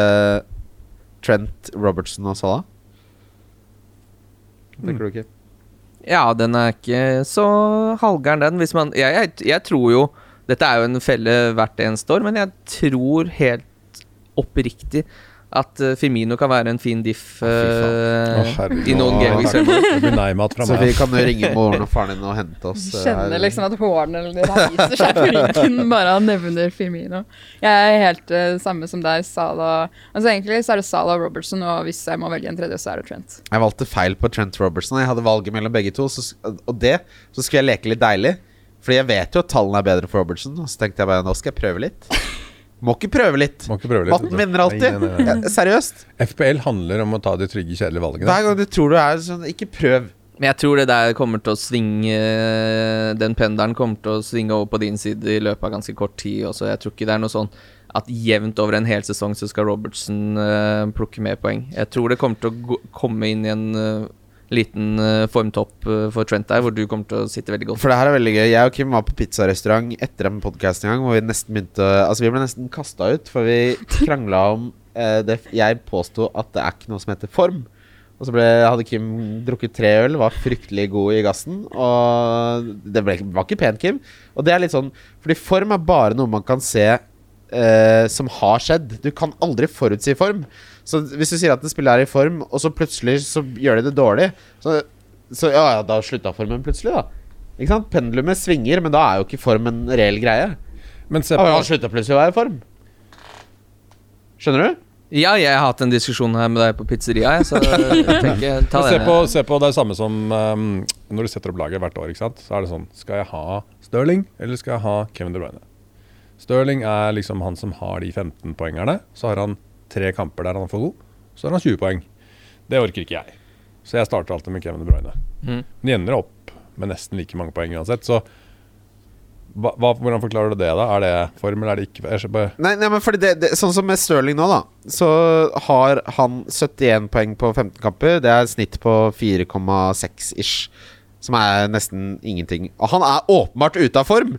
Trent, Robertson og Salah. Tenker du ikke? Ja, den er ikke så halvgæren, den. Hvis man jeg, jeg, jeg tror jo Dette er jo en felle hvert eneste år, men jeg tror helt oppriktig at eh, Firmino kan være en fin diff uh, Å, i noen gaming fra Så vi kan ringe moren og faren din og hente oss. eh, Kjenner liksom at hårene reiser seg på ryggen bare han nevner Firmino. Jeg er helt uh, samme som deg, Sala Altså Egentlig så er det Sala og Robertson, og hvis jeg må velge en tredje, så er det Trent. Jeg valgte feil på Trent Robertson. Jeg hadde valget mellom begge to. Så, og det, så skulle jeg leke litt deilig. Fordi jeg vet jo at tallene er bedre for Robertson. Og så tenkte jeg bare nå skal jeg prøve litt. Må ikke prøve litt. Må ikke prøve litt. Matten vinner alltid. Nei, nei, nei, Ja, seriøst. FPL handler om å ta de trygge, kjedelige valgene. Hver gang du tror du er sånn, ikke prøv. Men jeg tror det der kommer til å svinge Den pendelen kommer til å svinge over på din side i løpet av ganske kort tid også. Jeg tror ikke det er noe sånn at jevnt over en hel sesong så skal Robertsen uh, plukke mer poeng. Jeg tror det kommer til å gå, komme inn i en eh, liten eh, formtopp eh, for Trent der, hvor du kommer til å sitte veldig godt. For det her er veldig gøy. Jeg og Kim var på pizzarestaurant etter en podkast en gang hvor vi nesten begynte Altså vi ble nesten kasta ut, for vi (laughs) krangla om eh, det Jeg påsto at det er ikke noe som heter form. Og så ble, hadde Kim drukket tre øl, var fryktelig god i gassen. Og det ble, var ikke pent, Kim. Og det er litt sånn Fordi form er bare noe man kan se eh, som har skjedd. Du kan aldri forutsi form. Så hvis du sier at et spill er i form, og så plutselig så gjør de det dårlig, så, så ja, ja, da slutta formen plutselig, da. Ikke sant? Pendulumet svinger, men da er jo ikke form en reell greie. Men se på, han slutta plutselig å være i form. Skjønner du? Ja, jeg har hatt en diskusjon her med deg på pizzeria, så (laughs) tenker ta se på, se på det er samme som um, når du setter opp laget hvert år. ikke sant? Så er det sånn Skal jeg ha Stirling, eller skal jeg ha Kevin De Bruyne? Stirling er liksom han som har de 15 poengerne. Så har han tre kamper der han er for god. Så har han 20 poeng. Det orker ikke jeg. Så jeg starter alltid med Kevin De Bruyne. Mm. Men de ender opp med nesten like mange poeng uansett. Så hva, hvordan forklarer du det, da? Er det form, eller er det ikke bare- Nei, nei men fordi det, det, Sånn som med Stirling nå, da. Så har han 71 poeng på 15 kamper. Det er snitt på 4,6 ish. Som er nesten ingenting. Og han er åpenbart ute av form!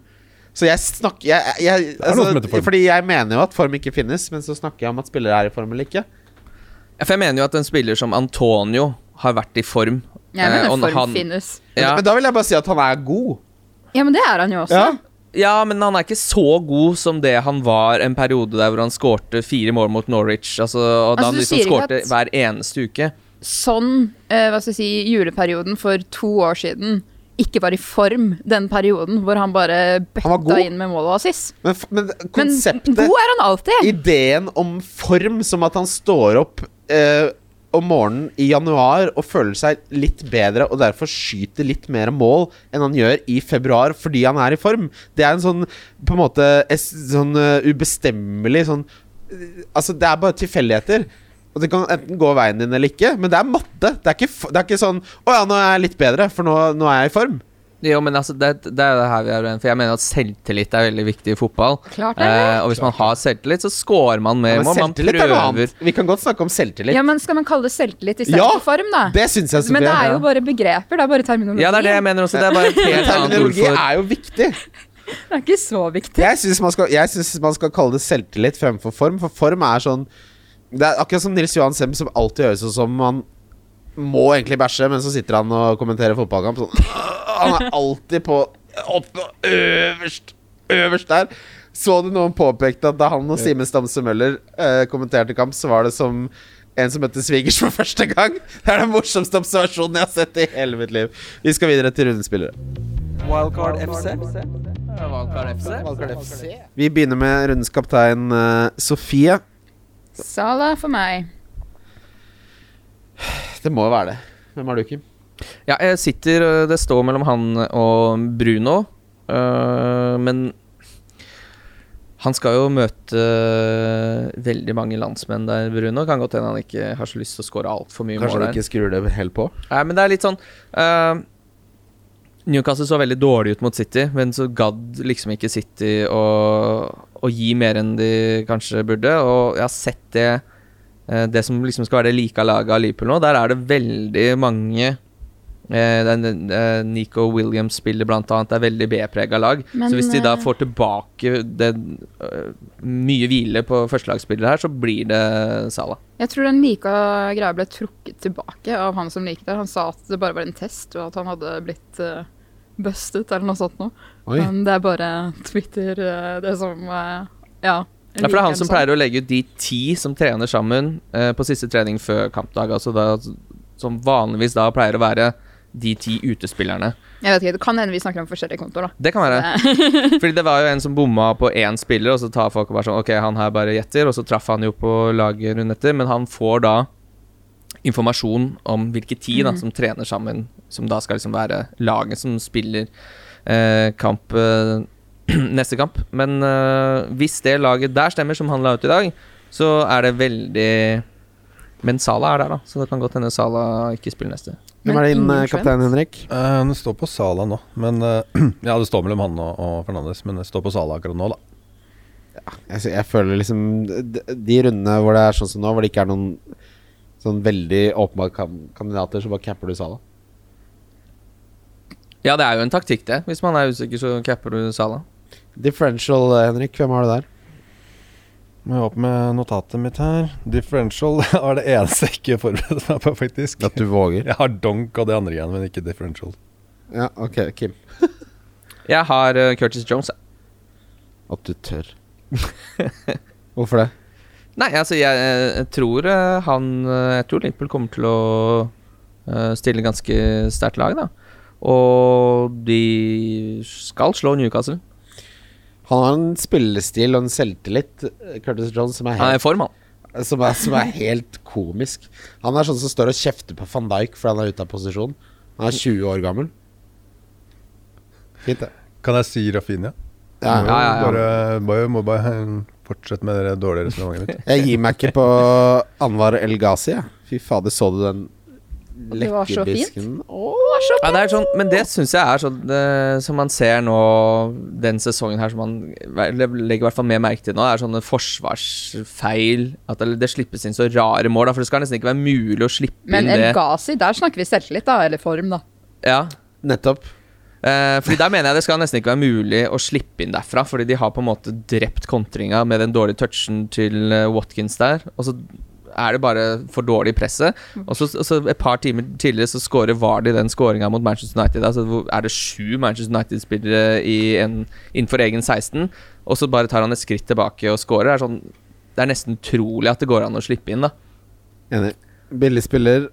Så jeg snakker jeg, jeg, altså, form. Fordi jeg mener jo at form ikke finnes, men så snakker jeg om at spillere er i form eller ikke. Ja, For jeg mener jo at en spiller som Antonio har vært i form. Jeg eh, mener og form han- finnes. Ja. Men da vil jeg bare si at han er god. Ja, men det er han jo også. Ja. Ja, men han er ikke så god som det han var en periode der hvor han skårte fire mål mot Norwich. Altså, og da Altså, han liksom skårte hver eneste uke. Sånn, eh, hva skal jeg si, juleperioden for to år siden ikke var i form den perioden hvor han bare Han bøtta inn med mål og assist. Men, men Men konseptet god er han alltid. Ideen om form som at han står opp eh, om morgenen i januar og føler seg litt bedre og derfor skyter litt mer mål enn han gjør i februar fordi han er i form, det er en sånn på en måte sånn eh, ubestemmelig sånn eh, Altså, det er bare tilfeldigheter. Og det kan enten gå veien din eller ikke, men det er matte. Det er ikke, det er ikke sånn Å ja, nå er jeg litt bedre, for nå, nå er jeg i form. Jo, men altså, det, det er jo det her vi er uenige For jeg mener at selvtillit er veldig viktig i fotball. Klart det er det. Eh, og hvis man har selvtillit, så scorer man Ja, mer men mål. Man selvtillit er noe annet. Vi kan godt snakke om selvtillit. Ja, men Skal man kalle det selvtillit istedenfor Ja, for form, da? Det synes jeg, Sofie. Men det er jo Ja. bare begreper. Det er bare terminologi. Ja, det er det jeg mener også. Det er bare helt annet ord for er jo viktig. Det er ikke så viktig. Jeg syns man, man skal kalle det selvtillit fremfor form, for form er sånn Det er akkurat som Nils Johan Sem, som alltid høres ut som han må egentlig bæsje, men så sitter han og kommenterer fotballkamp. Sånn. (laughs) Han er alltid på oppe øverst, øverst der. Så du noen påpekte at da han og Simen Stamse Møller eh, kommenterte kamp, så var det som en som møtte svigers for første gang? Det er den morsomste observasjonen jeg har sett i hele mitt liv. Vi skal videre til rundespillere. Wildcard FC. Wildcard FC. Vi begynner med rundens kaptein eh, Sofie. Sala for meg. Det må jo være det. Hvem har du, Kim? Ja, jeg sitter øh, Det står mellom han og Bruno, Uh, men han skal jo møte øh, veldig mange landsmenn der, Bruno. Kan godt hende han ikke har så lyst til å skåre altfor mye Kanskje mål du der. ikke skrur det helt på? Nei, men det er litt sånn øh, Newcastle så veldig dårlig ut mot City, men så gadd liksom ikke City å, å gi mer enn de kanskje burde. Og jeg har sett det eh, Det som liksom skal være det like laget av Liverpool nå, der er det veldig mange eh, den, eh, Nico Williams spiller blant annet. Er veldig B-prega lag. Men, så hvis de da får tilbake det, mye hvile på førstelagsspillere her, så blir det Salah. Jeg tror den like greia ble trukket tilbake av han som likte det. Han sa at det bare var en test, og at han hadde blitt bustet eller noe sånt noe. Oi. Men det er bare Twitter, eh, det som eh, Ja. Ja, for det er han som pleier å legge ut de ti som trener sammen eh, på siste trening før kampdag. Altså da, som vanligvis da pleier å være de ti utespillerne. Jeg vet ikke, Det kan hende vi snakker om forskjellige kontoer, da. Det kan være. Fordi det var jo en som bomma på én spiller, og så tar folk og bare sånn Ok, han her bare gjetter, og så traff han jo på laget rundt etter, men han får da informasjon om hvilke ti da, som trener sammen, som da skal liksom være laget som spiller eh, kamp eh, (clears throat) neste kamp. Men eh, hvis det laget der stemmer, som han la ut i dag, så er det veldig Men Sala er der, da, så det kan godt hende Sala ikke spiller neste. Hvem er din eh, kaptein, Henrik? Han det står på Sala nå, men uh, (clears throat) Ja, det står mellom han og, og Fernandes, men det står på Sala akkurat nå, da. Jeg, jeg føler liksom de, de rundene hvor det er sånn som nå, hvor det ikke er noen sånn veldig åpenbare kandidater, så bare capper du Sala. Ja, det er jo en taktikk, det. Hvis man er usikker, så capper du Sala. Differential, eh, Henrik. Hvem har du der? Må jeg opp med notatet mitt her. Differential (laughs) er det eneste jeg ikke forbereder meg på, faktisk. At du våger? (laughs) Jeg har donk og det andre igjen, men ikke differential. Ja, ok, Kim. Jeg har eh, Curtis Jones. jeg. At du tør. (laughs) Hvorfor det? Nei, altså, jeg, jeg tror eh, han eh, Jeg tror Liverpool kommer til å eh, stille ganske sterkt lag, da. Og de skal slå Newcastle. Han har en spillestil og en selvtillit, Curtis Jones, som er Han er i helt, form, han. som er, som er helt komisk. Han er sånn som står og kjefter på van Dijk fordi han er ute av posisjon. Han er 20 år gammel. Fint, det. Kan jeg si Rafinha? Ja, Ja, ja, ja. Bare, bare, må bare fortsette med det dårlige resonnementet mitt. Jeg gir meg ikke på Anwar El Ghazi. jeg. Fy fader, så du den Det var så fint. lekkerbisken? Ja, det sånn, men det syns jeg er sånn det, som man ser nå den sesongen her, som man legger i hvert fall mer merke til nå, er sånne forsvarsfeil. At det, det slippes inn så rare mål, da, for det skal nesten ikke være mulig å slippe Men inn El det. Ghazi, der snakker vi selvtillit, da. Eller form, da. Ja, Nettopp. Eh, fordi Der mener jeg det skal nesten ikke være mulig å slippe inn derfra. Fordi de har på en måte drept kontringa med den dårlige touchen til eh, Watkins der. Og så er det bare for dårlig i presset. Og så, og så et par timer tidligere så scorer Vardy den scoringa mot Manchester United. Altså er det sju Manchester United-spillere innenfor egen 16, og så bare tar han et skritt tilbake og scorer. Det er, sånn, det er nesten utrolig at det går an å slippe inn, da. Enig. Billig spiller.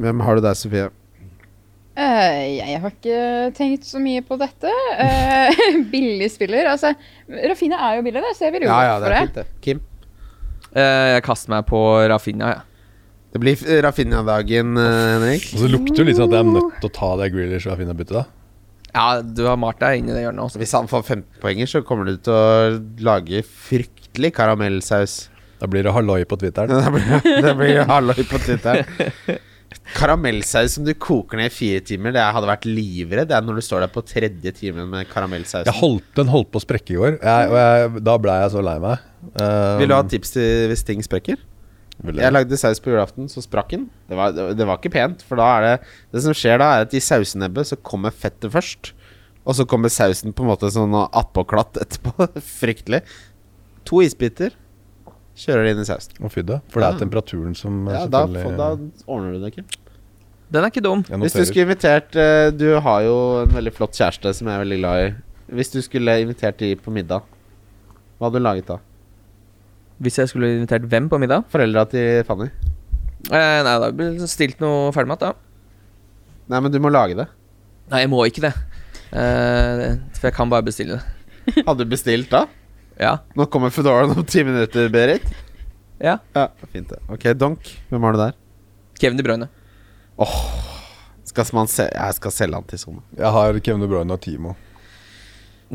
Hvem har du der, Sofie? Eh, jeg har ikke tenkt så mye på dette. Eh, (laughs) billig spiller. Altså, Rafinha er jo billig, det, ser vi jo Ja, ja, det er fint, det. Kim? Eh, jeg kaster meg på Rafinha, jeg. Det blir Rafinha-dagen, Henrik. Og så lukter det litt sånn at jeg er nødt til å ta det Grealish og Rafinha-byttet, da. Ja, du har malt deg inn i det hjørnet også. Hvis han får 15 poenger, så kommer du til å lage fryktelig karamellsaus. Da blir det halloi på Twitteren. (laughs) Det blir, det blir halloi på Twitter. (laughs) Karamellsaus som du koker ned i fire timer, det hadde vært livredd det er når du står der på tredje timen med karamellsaus. Den holdt på å sprekke i går, jeg, og jeg, da ble jeg så lei meg. Um, Vil du ha tips til hvis ting sprekker? Jeg lagde saus på julaften, så sprakk den. Det var, det, det var ikke pent, for da er det Det som skjer da, er at i sausenebbet så kommer fettet først. Og så kommer sausen på en måte sånn attpåklatt etterpå. (laughs) Fryktelig. To isbiter. Kjører det inn i sausen. Å fy det, for det er temperaturen som eh, Ja, da, får- da ordner du det ikke. Den er ikke dum. jeg Hvis du noterer. skulle invitert eh, Du har jo en veldig flott kjæreste som jeg er veldig glad i. Hvis du skulle invitert de på middag, Hva hadde du laget da? Hvis jeg skulle invitert hvem på middag? Foreldra til Fanny? Eh, nei, da blir det stilt noe ferdigmat, da. Nei, men du må lage det. Nei, jeg må ikke det. Eh, for jeg kan bare bestille det. Hadde du bestilt da? Ja. Nå kommer Foodoraen om ti minutter, Berit. ja. Ja, fint det. Ok, Donk. Hvem har du der? Kevin De Bruyne. Skal man se Jeg skal selge han til Sone. Jeg har Kevin De Bruyne og Timo. (laughs)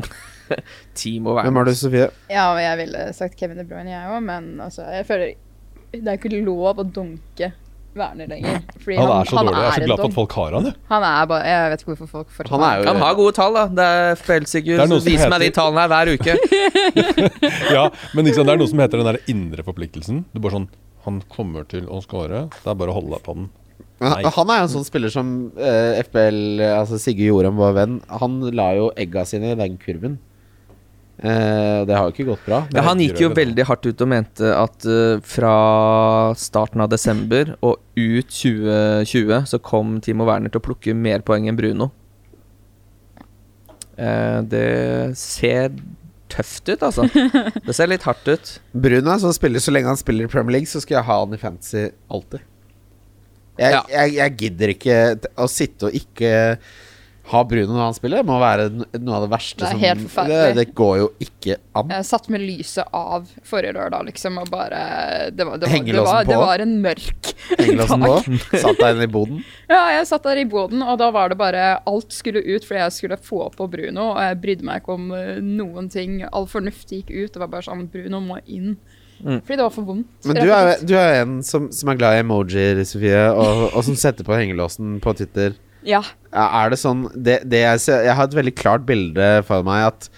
Timo Hvem har du, Sofie? Ja, jeg ville sagt Kevin De Bruyne, jeg òg, men altså, jeg føler Det er ikke lov å donke Werner lenger. Fordi Han er så dårlig. Jeg er så glad for at folk har han, jeg. Han er bare Jeg vet ikke hvorfor folk får Han er jo Han har gode tall, da. Det er er som som viser meg de heter- tallene her hver uke. (laughs) Ja, men liksom, det er noe som heter den der indre forpliktelsen. Du bare sånn Han kommer til å score. Det er bare å holde deg på den. Men han er jo en sånn spiller som uh, FBL, altså Sigurd Jorem, vår venn, han la jo egga sine i den kurven. Eh, det har jo ikke gått bra. Ja, han gikk jo veldig hardt ut og mente at eh, fra starten av desember og ut 2020 så kom Timo Werner til å plukke mer poeng enn Bruno. Eh, det ser tøft ut, altså. Det ser litt hardt ut. (laughs) Bruno er sånn spiller så lenge han spiller i Premier League, så skal jeg ha han i fantasy alltid. Jeg, Ja. jeg, jeg gidder ikke å sitte og ikke ha Bruno når han spiller. Må være noe av det verste Det er helt forferdelig. det, det går jo ikke an. Jeg satt med lyset av forrige lørdag, liksom, og bare Det var, det var, det var, det var en mørk (laughs) Hengelåsen dag. på. Satt deg inne i boden. (laughs) Ja, jeg satt der i boden, og da var det bare Alt skulle ut fordi jeg skulle få på Bruno, og jeg brydde meg ikke om eh, noen ting. All fornuft gikk ut. Det var bare sånn Bruno må inn. Mm. Fordi det var for vondt. Men du er, du er en som, som er glad i emojier, Sofie, og, og som setter på hengelåsen på Twitter. Ja. Er det sånn det, det jeg, ser, jeg har et veldig klart bilde for meg at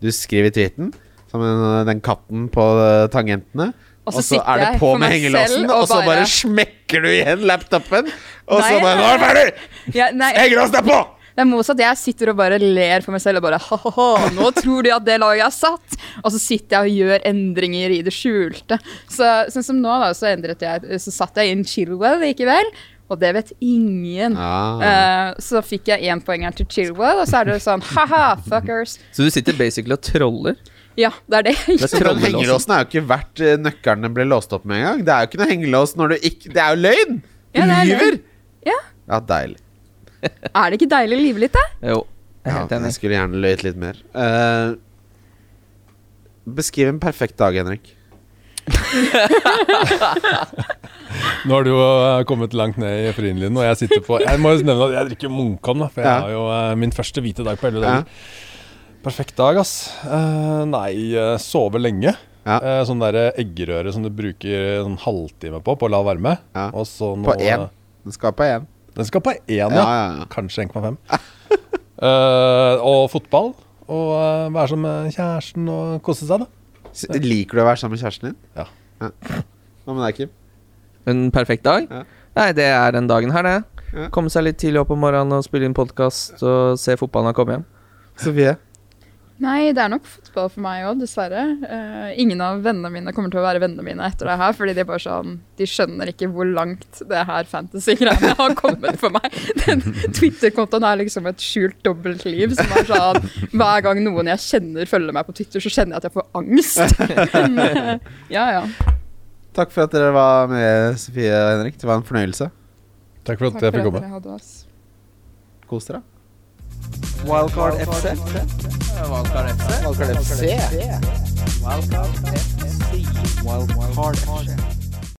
du skriver tweeten som den katten på eh, tangentene. Og Og så så, er det på med hengelåsen, og og så bare smekker du igjen laptopen. Og så bare nei. 'Nå er det ferdig! ja Hengelåsen er på!' det er motsatt. Jeg sitter og bare ler for meg selv og bare nå tror de at det laget er satt. Og så sitter jeg og gjør endringer i det skjulte. Så sånn som nå, da, så endret jeg Så satt jeg inn Chilwell likevel. Og det vet ingen. Ah. Uh, så fikk jeg énpoengeren til Chilwell, og så er det sånn ha-ha, fuckers. Så du sitter basically og troller. Ja, det er det Det er. Men hengelåsen er jo ikke verdt eh, nøkkelen ble låst opp med en gang. Det er jo ikke noe hengelås når du ikke Det er jo løgn! Du Ja, det er lyver! Ja. Ja, deilig. Er det ikke deilig å lyve litt, da? Jo, jeg Ja, jeg skulle gjerne løyet litt mer. Uh, beskriv en perfekt dag, Henrik. (laughs) (laughs) Nå har du jo eh, kommet langt ned i frilinjen, og jeg sitter på Jeg må jo nevne at jeg drikker Munkholm, for jeg har jo eh, min første hvite dag på elleve dager. Perfekt dag, ass. Eh, nei, sove lenge. Ja. Sånn derre eggerøre som du bruker en halvtime på på lav varme. Ja. Og så På noe- én. Den skal på én. Den skal på én, ja. Ja, ja, ja. Kanskje 1,5. uh, (laughs) og fotball. Og uh, være sammen med kjæresten og kose seg, da. Liker du å være sammen med kjæresten din? Ja. Hva med deg, Kim? En perfekt dag? Ja. Nei, det er den dagen her, det. Ja. Komme seg litt tidlig opp om morgenen og spille inn podkast og se fotballen har kommet hjem. Sofie? Nei, det er nok fotball for meg òg, dessverre. Uh, ingen av vennene mine kommer til å være vennene mine etter det her, fordi de bare sånn De skjønner ikke hvor langt det her fantasy-greiene har kommet for meg. (laughs) Den Twitter-kontoen er liksom et skjult dobbeltliv som er sånn Hver gang noen jeg kjenner følger meg på Twitter, så kjenner jeg at jeg får angst. Men, (laughs) uh, ja, ja. Takk for at dere var med, Sofie og Henrik. Det var en fornøyelse. Takk for at Takk jeg fikk komme. Kos dere. Wildcard FC. Wildcard FC. Wildcard FC. Wildcard FC. Wildcard FC.